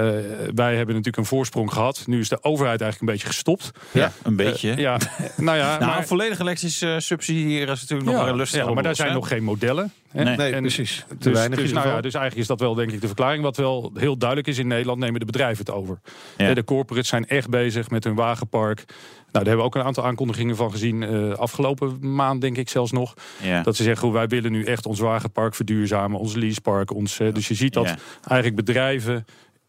wij hebben natuurlijk een voorsprong gehad. Nu is de overheid eigenlijk een beetje gestopt. ja een beetje. Ja, *laughs* nou ja, nou, maar, volledig elektrisch subsidiëren is natuurlijk nog een lustig. ja, maar daar zijn nog geen modellen. Hè. Nee. Nee, En- precies. Te Dus, weinig dus, nou ja, dus eigenlijk is dat wel denk ik de verklaring. Wat wel heel duidelijk is in Nederland, nemen de bedrijven het over. Ja. De corporates zijn echt bezig met hun wagenpark. Nou, daar hebben we ook een aantal aankondigingen van gezien. eh, afgelopen maand denk ik zelfs nog. Ja. Dat ze zeggen, hoe wij willen nu echt ons wagenpark verduurzamen. Ons leasepark. Ons, eh, dus je ziet dat Ja. eigenlijk bedrijven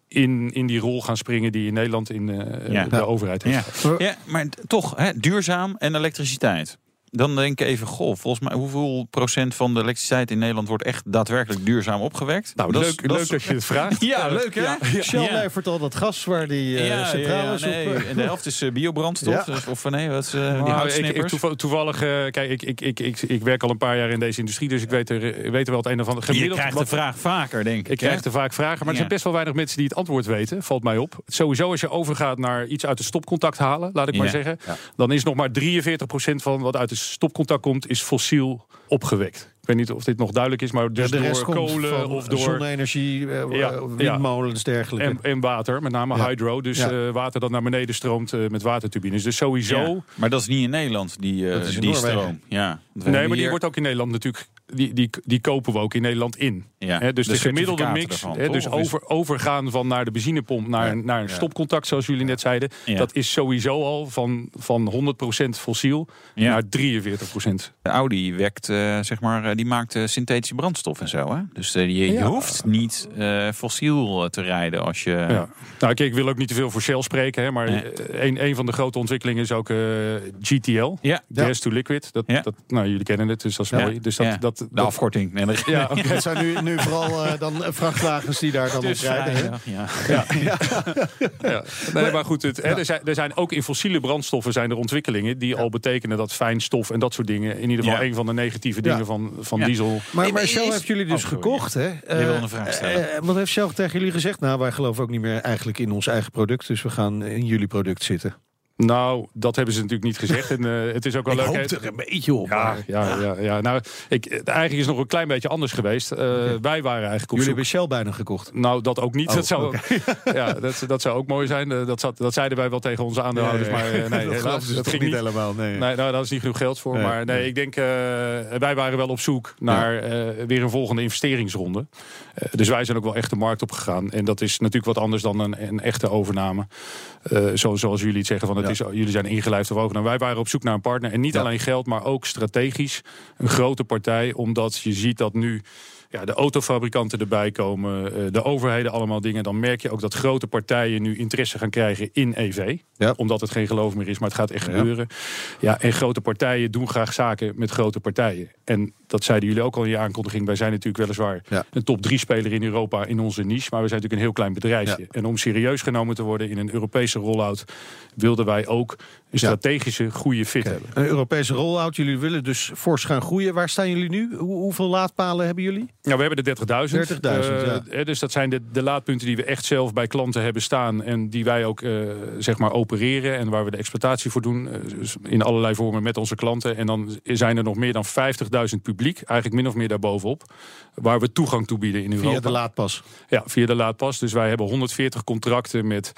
in, in die rol gaan springen... die in Nederland in eh, Ja. de overheid heeft. Ja. ja, maar toch, hè, duurzaam en elektriciteit. Dan denk ik even, goh, volgens mij hoeveel procent van de elektriciteit in Nederland wordt echt daadwerkelijk duurzaam opgewekt? Nou, Dat leuk, is- leuk dat je het vraagt. *laughs* Ja, leuk hè? Ja. Shell Ja. levert al dat gas waar die eh, Ja, centrales ja, nee. op... En de helft is eh, biobrandstof. Ja. Dus, of nee, wat is, eh, die Nou, ik, toevallig, eh, kijk, ik, ik, ik, ik, ik werk al een paar jaar in deze industrie, dus ik weet er, ik weet er wel het een of ander. Je Gemiddeld krijgt de wat- vraag vaker, denk ik. Ik hè? krijg er vaak vragen, maar er zijn best wel weinig mensen die het antwoord weten, valt mij op. Sowieso als je overgaat naar iets uit de stopcontact halen, laat ik maar zeggen, Ja. dan is nog maar 43% van wat uit de stopcontact komt, is fossiel opgewekt. Ik weet niet of dit nog duidelijk is, maar dus de rest door komt kolen van of door zonne-energie, eh, Ja, eh, windmolens, dergelijke. en, en water, met name Ja. hydro. Dus Ja. eh, water dat naar beneden stroomt eh, met waterturbines. Dus sowieso. Ja. Maar dat is niet in Nederland, die, eh, Dat is in die Noorwegen. stroom. Ja. Nee, maar die wordt ook in Nederland natuurlijk. Die, die, die kopen we ook in Nederland in. Ja, dus de de, gemiddelde mix, ervan, dus over, overgaan van naar de benzinepomp naar, Ja. naar een stopcontact, zoals jullie net zeiden, dat is sowieso al van, van 100% fossiel naar 43%. De Audi wekt, eh, zeg maar, eh, die maakt eh, synthetische brandstof en zo. Hè? Dus je, je hoeft niet fossiel te rijden als je. Ja. Nou, kijk, ik wil ook niet te veel voor Shell spreken, hè, maar een, een van de grote ontwikkelingen is ook GTL, Ja. Gas to Liquid. Dat, dat, nou, jullie kennen het, dus dat is mooi. Dus dat. Dat, De dat- afkorting. Nee, dat- ja, *laughs* oké. Het zijn nu, nu vooral eh, dan eh, vrachtwagens die daar dan op is rijden. hè? vrijdag, *laughs* ja. Ja. Nee, maar goed, het, hè, er, zijn, er zijn ook in fossiele brandstoffen zijn er ontwikkelingen die al betekenen dat fijnstof en dat soort dingen in ieder geval Ja. een van de negatieve Ja. dingen van, van Ja. diesel. Maar, maar Is- Shell heeft jullie dus Oh, gekocht, hè? wilde Eh, een vraag stellen. eh, wat heeft Shell tegen jullie gezegd? Nou, wij geloven ook niet meer eigenlijk in ons eigen product, dus we gaan in jullie product zitten. Nou, dat hebben ze natuurlijk niet gezegd. En eh, het is ook wel Ik leuk. hoop hè. er een beetje op. Ja, ja, ja, ja. Nou, ik, eigenlijk is het nog een klein beetje anders geweest. Eh, Wij waren eigenlijk op Jullie hebben Shell bijna gekocht. Nou, dat ook niet. Oh, dat, zou *laughs* ja, dat, dat zou ook mooi zijn. Eh, Dat, zat, dat zeiden wij wel tegen onze aandeelhouders. Maar nee, *laughs* dat helaas, ging niet helemaal. Nee. Nee, nou, daar is niet genoeg geld voor. Nee, maar nee, ik denk, wij waren wel op zoek naar weer een volgende investeringsronde. Dus wij zijn ook wel echt de markt op gegaan. En dat is natuurlijk wat anders dan een, een echte overname. Zo, zoals jullie het zeggen, van het Ja. is, jullie zijn ingelijfd of overname. Wij waren op zoek naar een partner. En niet Ja. alleen geld, maar ook strategisch een grote partij. Omdat je ziet dat nu ja, de autofabrikanten erbij komen, eh, de overheden allemaal dingen. Dan merk je ook dat grote partijen nu interesse gaan krijgen in EV. Ja. Omdat het geen geloof meer is, maar het gaat echt gebeuren. Ja, en grote partijen doen graag zaken met grote partijen. En dat zeiden jullie ook al in je aankondiging. Wij zijn natuurlijk weliswaar Ja. een top 3 speler in Europa in onze niche. Maar we zijn natuurlijk een heel klein bedrijfje. En om serieus genomen te worden in een Europese rollout... wilden wij ook een strategische goede fit hebben. Een Europese rollout. Jullie willen dus fors gaan groeien. Waar staan jullie nu? Hoe- hoeveel laadpalen hebben jullie? Nou, we hebben de 30.000. 30.000, ja. Eh, Dus dat zijn de, de laadpunten die we echt zelf bij klanten hebben staan. En die wij ook eh, zeg maar opereren. En waar we de exploitatie voor doen. eh, dus in allerlei vormen met onze klanten. En dan zijn er nog meer dan 50.000 publiek. Eigenlijk min of meer daarbovenop. Waar we toegang toe bieden in Europa. Via de laadpas. Ja, via de laadpas. Dus wij hebben 140 contracten met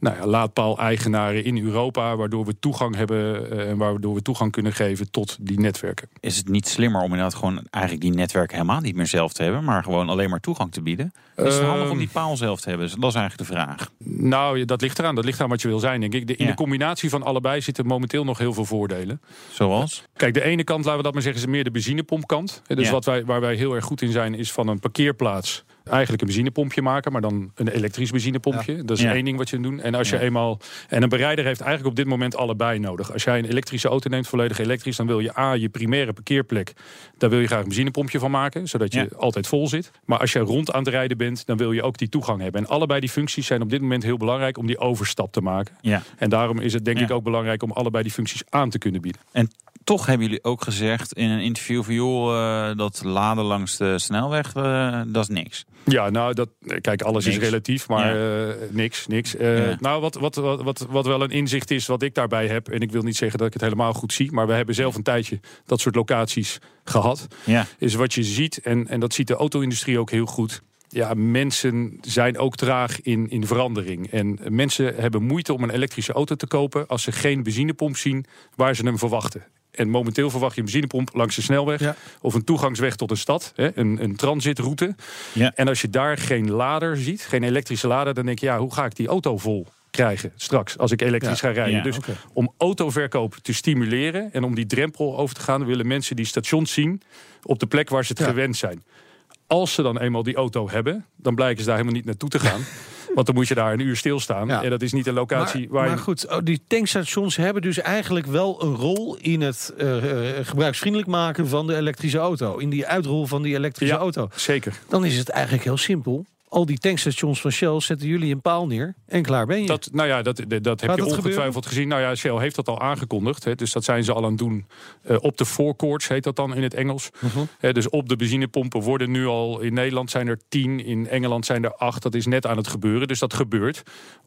nou ja, laadpaal-eigenaren in Europa. Waardoor we toegang hebben eh, en waardoor we toegang kunnen geven tot die netwerken. Is het niet slimmer om inderdaad gewoon eigenlijk die netwerken helemaal niet meer zelf te hebben, maar gewoon alleen maar toegang te bieden? Is het handig om die paal zelf te hebben? Dat is eigenlijk de vraag. Nou, dat ligt eraan. Dat ligt eraan wat je wil zijn, denk ik. De, in Ja. de combinatie van allebei zitten momenteel nog heel veel voordelen. Zoals? Kijk, de ene kant, laten we dat maar zeggen, is meer de benzinepompkant. Dus Ja. wat wij, waar wij heel erg goed in zijn, is van een parkeerplaats eigenlijk een benzinepompje maken, maar dan een elektrisch benzinepompje. Dat is Ja. één ding wat je doen. En als je eenmaal. En een bereider heeft eigenlijk op dit moment allebei nodig. Als jij een elektrische auto neemt, volledig elektrisch, dan wil je A, je primaire parkeerplek. Daar wil je graag een benzinepompje van maken, zodat je altijd vol zit. Maar als je rond aan het rijden bent, dan wil je ook die toegang hebben. En allebei die functies zijn op dit moment heel belangrijk om die overstap te maken. Ja. En daarom is het denk ik ook belangrijk om allebei die functies aan te kunnen bieden. En toch hebben jullie ook gezegd in een interview van joh, eh, dat laden langs de snelweg, eh, dat is niks. Ja, nou, dat, kijk, alles is relatief, maar eh, niks, niks. Ja. Nou, wat, wat, wat, wat, wat wel een inzicht is wat ik daarbij heb, en ik wil niet zeggen dat ik het helemaal goed zie, maar we hebben zelf een tijdje dat soort locaties gehad, Ja. is wat je ziet, en, en dat ziet de auto-industrie ook heel goed. Ja, mensen zijn ook traag in, in verandering. En mensen hebben moeite om een elektrische auto te kopen als ze geen benzinepomp zien waar ze hem verwachten. En momenteel verwacht je een benzinepomp langs de snelweg Ja. of een toegangsweg tot een stad, hè, een, een transitroute. Ja. En als je daar geen lader ziet, geen elektrische lader, dan denk je, ja, hoe ga ik die auto vol krijgen straks als ik elektrisch Ja. ga rijden? Ja, dus om autoverkoop te stimuleren en om die drempel over te gaan, willen mensen die stations zien op de plek waar ze het Ja. gewend zijn. Als ze dan eenmaal die auto hebben, dan blijken ze daar helemaal niet naartoe te gaan. *laughs* Want dan moet je daar een uur stilstaan. Ja. En dat is niet een locatie Maar, waar maar je... goed, oh, die tankstations hebben dus eigenlijk wel een rol in het eh, eh, gebruiksvriendelijk maken van de elektrische auto. In die uitrol van die elektrische Ja, auto. Zeker. Dan is het eigenlijk heel simpel. Al die tankstations van Shell zetten jullie een paal neer en klaar ben je. Dat, nou ja, dat, dat, dat heb je dat ongetwijfeld gebeuren? gezien. Nou ja, Shell heeft dat al aangekondigd. Hè, dus dat zijn ze al aan het doen. Eh, op de forecourts heet dat dan in het Engels. Hè, dus op de benzinepompen worden nu al... In Nederland zijn er tien, in Engeland zijn er acht. Dat is net aan het gebeuren. Dus dat gebeurt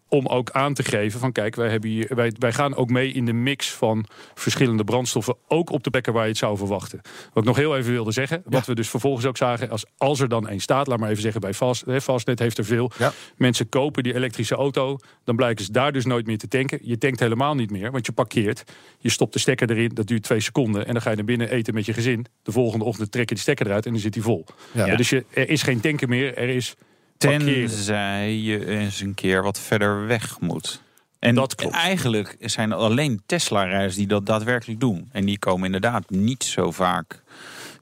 om ook aan te geven van... kijk, wij, hebben hier, wij, wij gaan ook mee in de mix van verschillende brandstoffen... ook op de plekken waar je het zou verwachten. Wat ik nog heel even wilde zeggen... wat we dus vervolgens ook zagen... als, als er dan één staat, laat maar even zeggen bij Fast, Fastnet heeft er veel... Ja. Mensen kopen die elektrische auto, dan blijken ze daar dus nooit meer te tanken. Je tankt helemaal niet meer, want je parkeert. Je stopt de stekker erin, dat duurt twee seconden. En dan ga je naar binnen eten met je gezin. De volgende ochtend trek je de stekker eruit en dan zit die vol. Ja. Ja, dus je, er is geen tanken meer, er is parkeren. Tenzij je eens een keer wat verder weg moet. En Dat klopt. eigenlijk zijn er alleen Tesla-rijders die dat daadwerkelijk doen. En die komen inderdaad niet zo vaak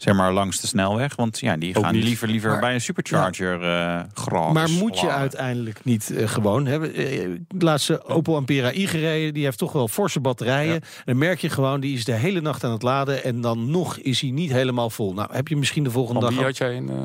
zeg maar, langs de snelweg. Want ja, die Ook gaan niet. liever, liever Maar- bij een supercharger eh gratis Maar moet je laden. uiteindelijk niet eh, gewoon hebben? eh, De laatste Opel Ampera i gereden, die heeft toch wel forse batterijen. En dan merk je gewoon, die is de hele nacht aan het laden en dan nog is hij niet helemaal vol. Nou, heb je misschien de volgende dag. had jij een eh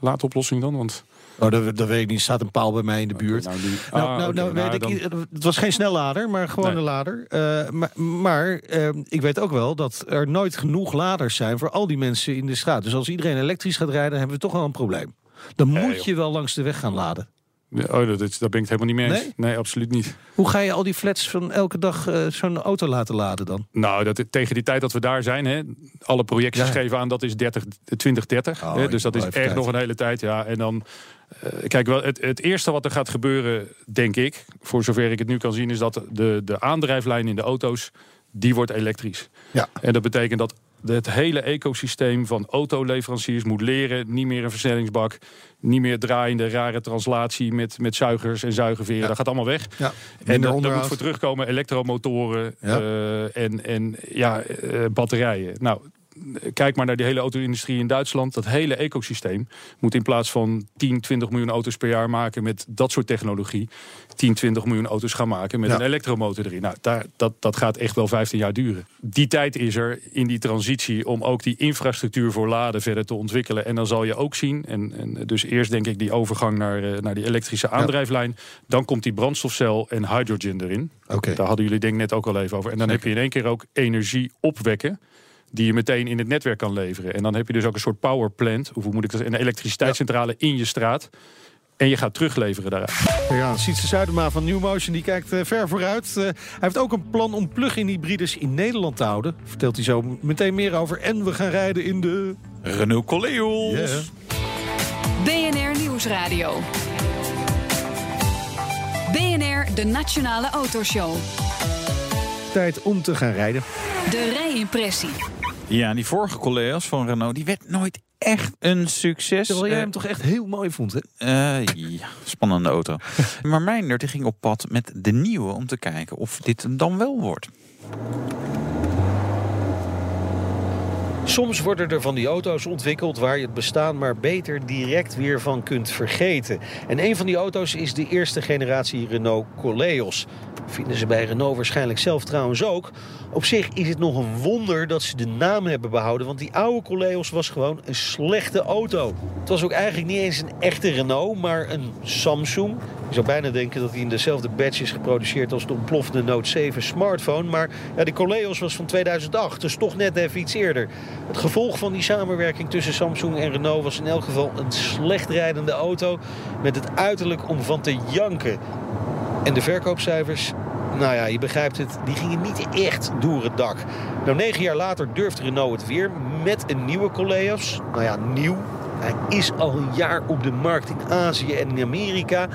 laadoplossing dan? Want, Oh, dat, dat weet ik niet. Er staat een paal bij mij in de buurt. nou, die, Nou, ah, nou, nou, weet dan- ik, het was geen snellader, maar gewoon Nee. een lader. Eh, maar maar eh, ik weet ook wel dat er nooit genoeg laders zijn voor al die mensen in de straat. Dus als iedereen elektrisch gaat rijden, hebben we toch wel een probleem. Dan moet joh. je wel langs de weg gaan laden. Oh, dat, daar ben ik het helemaal niet mee eens. Nee? Nee, absoluut niet. Hoe ga je al die flats van elke dag eh, zo'n auto laten laden dan? Nou, dat, tegen die tijd dat we daar zijn, hè, alle projecties Ja. geven aan dat is 30, 2030. Oh, hè, dus dat is echt nog een hele tijd. Ja. En dan, eh, kijk, wel, het, het eerste wat er gaat gebeuren, denk ik, voor zover ik het nu kan zien, is dat de, de aandrijflijn in de auto's, die wordt elektrisch. Ja. En dat betekent dat het hele ecosysteem van autoleveranciers moet leren. Niet meer een versnellingsbak. Niet meer draaiende rare translatie met, met zuigers en zuigenveren. Ja. Dat gaat allemaal weg. Ja. En daar- moet voor terugkomen elektromotoren Ja. eh, en, en ja, eh, batterijen. Nou, kijk maar naar die hele auto-industrie in Duitsland. Dat hele ecosysteem moet in plaats van 10, 20 miljoen auto's per jaar maken met dat soort technologie, 10, 20 miljoen auto's gaan maken met Ja. een elektromotor erin. Nou, daar, dat, dat gaat echt wel 15 jaar duren. Die tijd is er in die transitie om ook die infrastructuur voor laden verder te ontwikkelen. En dan zal je ook zien, en, en dus eerst denk ik die overgang naar, eh, naar die elektrische aandrijflijn. Dan komt die brandstofcel en hydrogen erin. Oké. Daar hadden jullie denk ik net ook al even over. En dan heb je in één keer ook energie opwekken. Die je meteen in het netwerk kan leveren. En dan heb je dus ook een soort power plant. Of hoe moet ik dat? Een elektriciteitscentrale in je straat. En je gaat terugleveren daaruit. Ja, Sietse Zuidema van New Motion die kijkt eh, ver vooruit. Eh, hij heeft ook een plan om plug-in hybrides in Nederland te houden. Vertelt hij zo meteen meer over. En we gaan rijden in de... Renault Coleos. Ja. BNR Nieuwsradio. BNR, de Nationale Autoshow. Tijd om te gaan rijden. De rijimpressie. Ja, die vorige Coleos van Renault, die werd nooit echt een succes. Terwijl jij Eh, hem toch echt heel mooi vond, hè? Eh, ja, spannende auto. *laughs* maar Meijner die ging op pad met de nieuwe om te kijken of dit dan wel wordt. Soms worden er van die auto's ontwikkeld waar je het bestaan maar beter direct weer van kunt vergeten. En een van die auto's is de eerste generatie Renault Coleos. Vinden ze bij Renault waarschijnlijk zelf trouwens ook. Op zich is het nog een wonder dat ze de naam hebben behouden, want die oude Coleos was gewoon een slechte auto. Het was ook eigenlijk niet eens een echte Renault, maar een Samsung. Je zou bijna denken dat hij in dezelfde batch is geproduceerd als de ontploffende Note 7 smartphone. Maar ja, die Coleos was van 2008, dus toch net even iets eerder. Het gevolg van die samenwerking tussen Samsung en Renault was in elk geval een slecht rijdende auto met het uiterlijk om van te janken. En de verkoopcijfers, nou ja, je begrijpt het, die gingen niet echt door het dak. Nou, negen jaar later durft Renault het weer met een nieuwe Coleos. Nou ja, nieuw. Hij is al een jaar op de markt in Azië en in Amerika.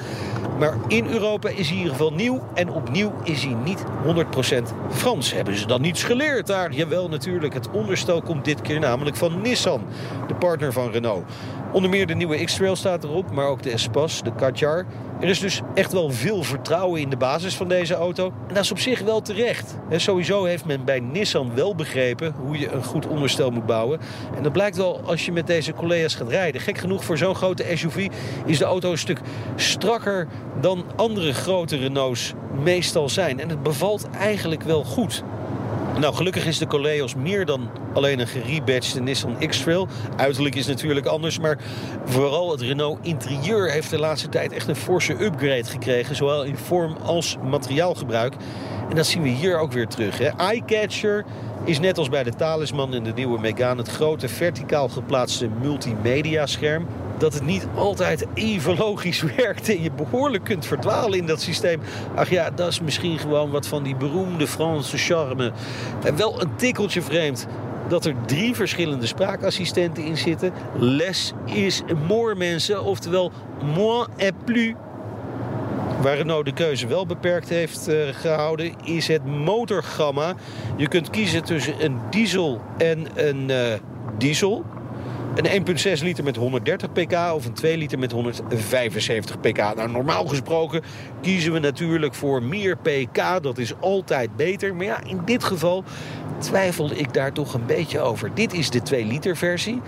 Maar in Europa is hij in ieder geval nieuw. En opnieuw is hij niet 100% Frans. Hebben ze dan niets geleerd daar? Jawel, natuurlijk. Het onderstel komt dit keer namelijk van Nissan, de partner van Renault. Onder meer de nieuwe X-Trail staat erop, maar ook de Espace, de Kadjar. Er is dus echt wel veel vertrouwen in de basis van deze auto. En dat is op zich wel terecht. En sowieso heeft men bij Nissan wel begrepen hoe je een goed onderstel moet bouwen. En dat blijkt wel als je met deze collega's gaat rijden. Gek genoeg voor zo'n grote SUV is de auto een stuk strakker dan andere grote Renaults meestal zijn. En het bevalt eigenlijk wel goed. Nou, gelukkig is de Coleos meer dan alleen een gerebadgede Nissan X-Trail. Uiterlijk is natuurlijk anders, maar vooral het Renault interieur heeft de laatste tijd echt een forse upgrade gekregen. Zowel in vorm als materiaalgebruik. En dat zien we hier ook weer terug. Eyecatcher is net als bij de Talisman en de nieuwe Megane het grote verticaal geplaatste multimedia scherm dat het niet altijd even logisch *laughs* werkt en je behoorlijk kunt verdwalen in dat systeem. Ach ja, dat is misschien gewoon wat van die beroemde Franse charme. En wel een tikkeltje vreemd dat er drie verschillende spraakassistenten in zitten. Less is more mensen, oftewel moins et plus. Waar Renault de keuze wel beperkt heeft uh, gehouden, is het motorgamma. Je kunt kiezen tussen een diesel en een uh, diesel. Een 1,6 liter met 130 pk of een 2 liter met 175 pk. Nou, normaal gesproken kiezen we natuurlijk voor meer pk. Dat is altijd beter. Maar ja, in dit geval twijfelde ik daar toch een beetje over. Dit is de 2 liter versie.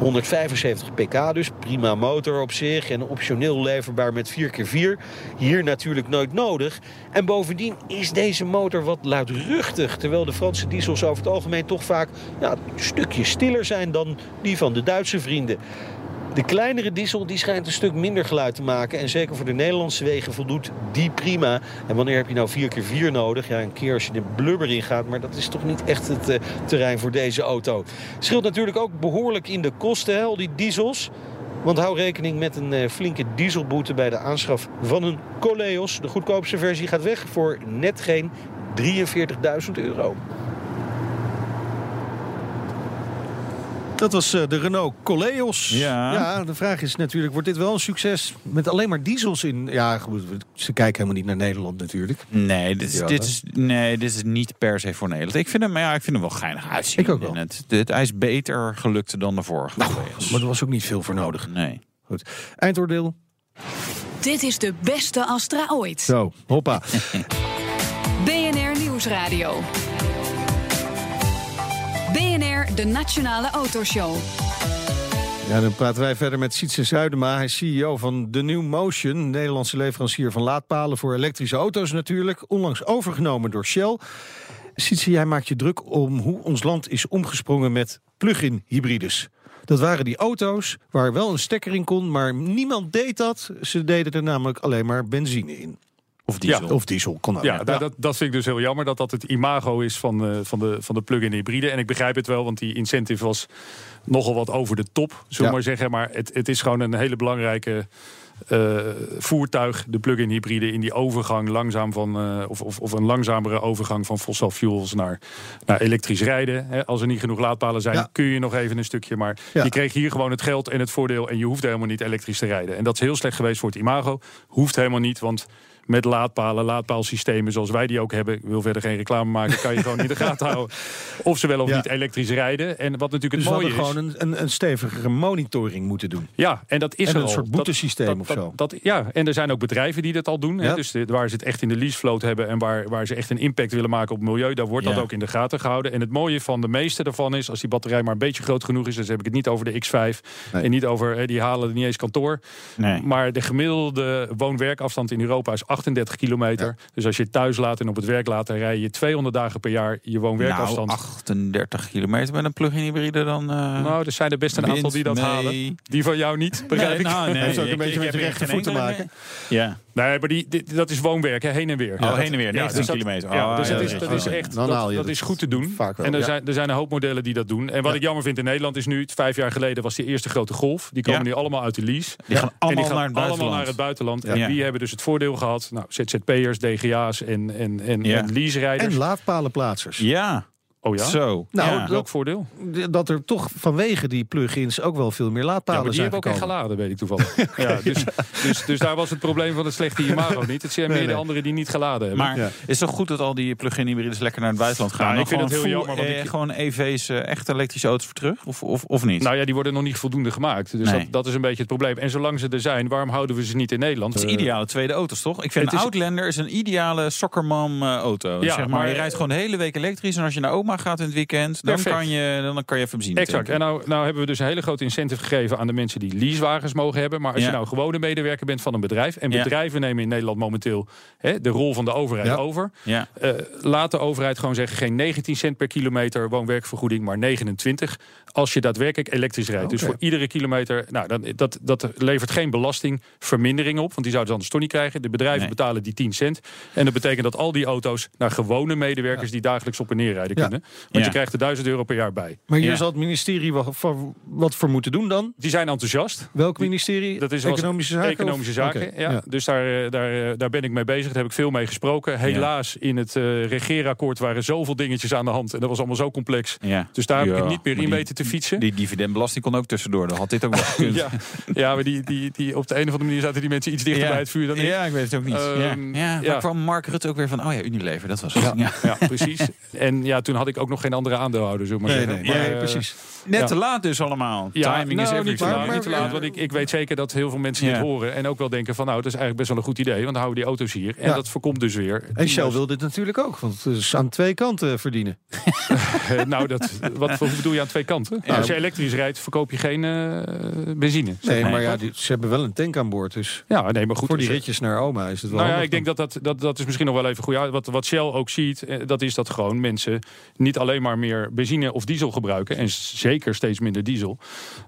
175 pk dus, prima motor op zich en optioneel leverbaar met 4x4. Hier natuurlijk nooit nodig. En bovendien is deze motor wat luidruchtig, terwijl de Franse diesels over het algemeen toch vaak ja, een stukje stiller zijn dan die van de Duitse vrienden. De kleinere diesel die schijnt een stuk minder geluid te maken. En zeker voor de Nederlandse wegen voldoet die prima. En wanneer heb je nou 4x4 nodig? Ja, een keer als je de blubber in gaat. Maar dat is toch niet echt het uh, terrein voor deze auto. Scheelt natuurlijk ook behoorlijk in de kosten, al die diesels. Want hou rekening met een uh, flinke dieselboete bij de aanschaf van een Coleos. De goedkoopste versie gaat weg voor net geen 43.000 euro. Dat was uh, de Renault Coleos. Ja. ja. De vraag is natuurlijk, wordt dit wel een succes met alleen maar diesels in? Ja, goed, ze kijken helemaal niet naar Nederland natuurlijk. Nee, dit is, ja, dit is, nee, dit is niet per se voor Nederland. Ik vind hem, ja, ik vind hem wel geinig uitzien. Ik ook wel. Het, het, hij is beter gelukt dan de vorige nou, Maar er was ook niet veel voor nodig. Nee. Goed. Eindoordeel. Dit is de beste Astra ooit. Zo, hoppa. *laughs* BNR Nieuwsradio. BNR, de Nationale Autoshow. Ja, dan praten wij verder met Sietse Zuidema. Hij is CEO van The New Motion, Nederlandse leverancier van laadpalen voor elektrische auto's natuurlijk. Onlangs overgenomen door Shell. Sietse, jij maakt je druk om hoe ons land is omgesprongen met plug-in hybrides. Dat waren die auto's waar wel een stekker in kon, maar niemand deed dat. Ze deden er namelijk alleen maar benzine in. Of diesel. Ja, of diesel, kon ook. Ja, ja. Dat, dat vind ik dus heel jammer dat dat het imago is van, uh, van de, van de plug-in hybride. En ik begrijp het wel, want die incentive was nogal wat over de top, zullen we maar zeggen. Maar het, het is gewoon een hele belangrijke uh, voertuig, de plug-in hybride, in die overgang langzaam van, uh, of, of, of, een langzamere overgang van fossil fuels naar, naar elektrisch rijden. He, als er niet genoeg laadpalen zijn, ja. kun je nog even een stukje. Maar ja. je kreeg hier gewoon het geld en het voordeel en je hoeft helemaal niet elektrisch te rijden. En dat is heel slecht geweest voor het imago. Hoeft helemaal niet, want met laadpalen, laadpaalsystemen zoals wij die ook hebben. Ik wil verder geen reclame maken, kan je gewoon in de *laughs* gaten houden. Of ze wel of ja. niet elektrisch rijden. En wat natuurlijk dus het mooie is... gewoon een, een, een stevigere monitoring moeten doen. Ja, en dat is en er een al. soort boetesysteem dat, of zo. Dat, ja, en er zijn ook bedrijven die dat al doen. Ja. Hè, dus de, waar ze het echt in de leasevloot hebben... en waar, waar ze echt een impact willen maken op het milieu... daar wordt ja. dat ook in de gaten gehouden. En het mooie van de meeste daarvan is... als die batterij maar een beetje groot genoeg is... dus heb ik het niet over de X5 nee. en niet over... Hè, die halen niet eens kantoor. Nee. Maar de gemiddelde woon-werkafstand in Europa is 38 kilometer. Ja. Dus als je het thuis laat en op het werk laat, dan rij je 200 dagen per jaar je woon-werkafstand. Nou, 38 kilometer met een plug-in hybride dan. Uh, nou, er zijn er best een wind, aantal die dat nee. halen. Die van jou niet, begrijp nee, ik. Nou, nee, heeft ook ik, een beetje ik met je rechtervoet te maken. Ja. Nee, maar die, die, dat is woonwerk, hè, heen en weer. Oh, heen en weer, 19 dus dat, kilometer. Ja, oh, dus ja, dat, is, ja, dat ja. is echt, dat, is goed te *laughs* doen. vaak wel, en er, ja. zijn, er zijn een hoop modellen die dat doen. En wat Ja. ik jammer vind in Nederland is nu, vijf jaar geleden was die eerste grote golf. Die komen Ja. nu allemaal uit de lease. Die gaan en allemaal die gaan naar het allemaal buitenland. naar het buitenland. Ja. En die hebben dus het voordeel gehad. Nou, ZZP'ers, DGA's en, en, en, Ja. en lease-rijders. En laadpalenplaatsers. Ja, Oh ja? Zo. Nou, ja. dat- Welk voordeel? Dat er toch vanwege die plugins ook wel veel meer Ja, laadpalen maar die zijn hebben ook echt geladen, weet ik toevallig. *laughs* ja, dus, dus, dus daar was het probleem van het slechte imago niet. Het zijn Nee, meer de anderen die niet geladen hebben. Maar Ja. is het toch goed dat al die plug-in hybrides lekker naar het buitenland gaan? Nou, ik vind het gewoon heel jammer, want eh, ik- gewoon EV's, eh, echte elektrische auto's voor terug? Of, of, of niet? Nou ja, die worden nog niet voldoende gemaakt. Dus Nee. dat, dat is een beetje het probleem. En zolang ze er zijn, waarom houden we ze niet in Nederland? het is Eh, ideale tweede auto's, toch? Ik vind het een is- Outlander is een ideale sokkermam eh, auto. Ja, zeg maar, maar- je rijdt gewoon de hele week elektrisch. En als je naar oma gaat in het weekend, dan Perfect. kan, je, dan kan je even benzine Exact. tanken. En nou, nou hebben we dus een hele grote incentive gegeven aan de mensen die leasewagens mogen hebben. Maar als Ja. je nou gewone medewerker bent van een bedrijf. En Ja. bedrijven nemen in Nederland momenteel hè, de rol van de overheid Ja. over. Ja. Eh, laat de overheid gewoon zeggen: geen 19 cent per kilometer woonwerkvergoeding, maar 29. Als je daadwerkelijk elektrisch rijdt. Dus voor iedere kilometer. Nou, dan, dat, dat levert geen belastingvermindering op. Want die zouden ze anders toch niet krijgen. De bedrijven Nee. betalen die 10 cent. En dat betekent dat al die auto's naar gewone medewerkers die dagelijks op en neer rijden Ja. Want Ja. je krijgt er 1000 euro per jaar bij. Maar hier Ja. zal het ministerie wat voor, wat voor moeten doen dan? Die zijn enthousiast. Welk ministerie? Dat is Economische zaken? Economische of- zaken, ja. Dus daar, eh, daar, eh, daar ben ik mee bezig. Daar heb ik veel mee gesproken. Helaas, in het eh regeerakkoord waren zoveel dingetjes aan de hand. En dat was allemaal zo complex. Ja. Dus daar heb ik niet meer in die- weten te fietsen. Die dividendbelasting kon ook tussendoor. Dan had dit ook wel *laughs* gekund. ja, ja, maar die, die, die, op de een of andere manier zaten die mensen iets dichter Ja. bij het vuur dan ik. Ja, ik weet het ook niet. Ehm, ja. Ja, kwam Mark Rutte ook weer van, oh ja, Unilever, dat was het. Ja, Ja. ja, precies. En ja, toen had ik ook nog geen andere aandeelhouder, we maar Nee, zeggen. nee, Maar, nee, eh, precies. Net Ja. te laat dus allemaal. Ja, Timing nou, is niet everything. te laat, Maar- niet te laat, maar- want ik, ik weet zeker dat heel veel mensen Ja. dit horen. En ook wel denken van, nou, het is eigenlijk best wel een goed idee. Want dan houden we die auto's hier. En Ja. dat voorkomt dus weer... En Shell wil dit natuurlijk ook, want het is aan twee kanten verdienen. Eh, *laughs* nou, dat, wat bedoel je aan twee kanten? Nou, als je elektrisch rijdt, verkoop je geen eh, benzine. zeg Nee, maar. maar ja, die, ze hebben wel een tank aan boord, dus Ja, nee, maar goed. voor die dus, ritjes naar oma is het wel Nou ja, ik denk dat dat, dat dat is misschien nog wel even goed. Ja, wat, wat Shell ook ziet, eh, dat is dat gewoon mensen niet alleen maar meer benzine of diesel gebruiken. En zeker steeds minder diesel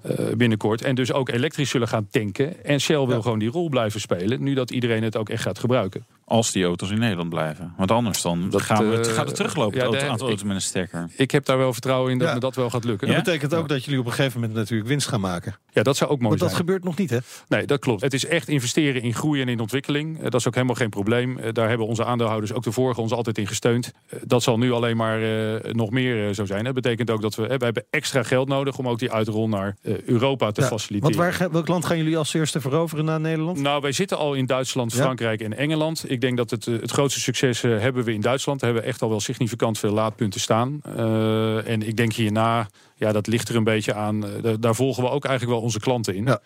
eh, binnenkort. En dus ook elektrisch zullen gaan tanken. En Shell wil Ja. gewoon die rol blijven spelen. Nu dat iedereen het ook echt gaat gebruiken. Als die auto's in Nederland blijven. Want anders dan Dat, gaan we, het eh, gaat het teruglopen, ja, het auto, aantal ik- auto's met een stekker. Ik heb daar wel vertrouwen in dat Ja. me dat wel gaat lukken. Dat Ja, betekent ook dat jullie op een gegeven moment natuurlijk winst gaan maken. dat zou ook mooi Want dat zijn. gebeurt nog niet, hè? Nee, dat klopt. Het is echt investeren in groei en in ontwikkeling. Eh, Dat is ook helemaal geen probleem. Eh, Daar hebben onze aandeelhouders ook de vorige ons altijd in gesteund. Dat zal nu alleen maar eh, nog meer zo zijn. Dat betekent ook dat we, we hebben extra geld nodig om ook die uitrol naar Europa te Ja, faciliteren. Want waar, welk land gaan jullie als eerste veroveren na Nederland? Nou, wij zitten al in Duitsland, Ja. Frankrijk en Engeland. Ik denk dat het, eh, het grootste succes eh, hebben we in Duitsland. Daar hebben we echt al wel significant veel laadpunten staan. Eh, en ik denk hierna, ja, dat ligt er een beetje aan. daar, daar volgen we ook eigenlijk wel onze klanten in. Ja.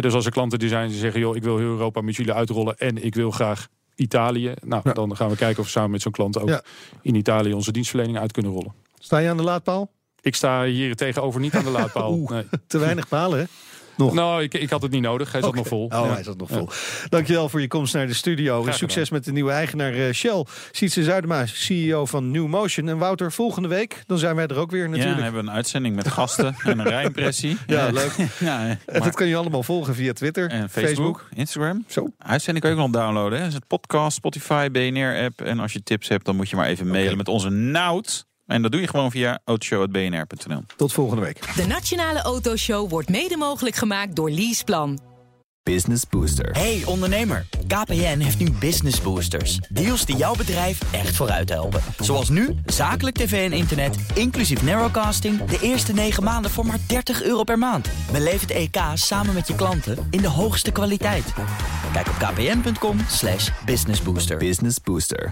Dus als er klanten die zijn die zeggen, joh, ik wil heel Europa met jullie uitrollen en ik wil graag Italië. Nou, Ja. dan gaan we kijken of we samen met zo'n klant ook Ja. in Italië onze dienstverlening uit kunnen rollen. Sta je aan de laadpaal? Ik sta hier tegenover niet aan de laadpaal. *laughs* Oeh. Nee. Te weinig palen, hè? Nog. Nou, ik, ik had het niet nodig. Hij zat nog vol. Oh, Ja. hij zat nog vol. Dankjewel voor je komst naar de studio. Succes met de nieuwe eigenaar eh, Shell. Sietse Zuidema, CEO van New Motion. En Wouter, volgende week, dan zijn wij er ook weer Ja, natuurlijk. we hebben een uitzending met gasten *laughs* en een rijimpressie. Ja, leuk. *laughs* Ja, En maar- dat kan je allemaal volgen via Twitter, en Facebook, Instagram. Zo. Uitzending kan je ook nog downloaden. Hè. Dat is het podcast, Spotify, BNR-app. En als je tips hebt, dan moet je maar even mailen met onze Nout. En dat doe je gewoon via autoshow.bnr.nl. Tot volgende week. De Nationale Autoshow wordt mede mogelijk gemaakt door Leaseplan. Business Booster. Hey ondernemer, KPN heeft nu Business Boosters. Deals die jouw bedrijf echt vooruit helpen. Zoals nu, zakelijk tv en internet, inclusief narrowcasting... de eerste 9 maanden voor maar 30 euro per maand. Beleef het EK samen met je klanten in de hoogste kwaliteit. Kijk op kpn.com slash businessbooster. Business Booster.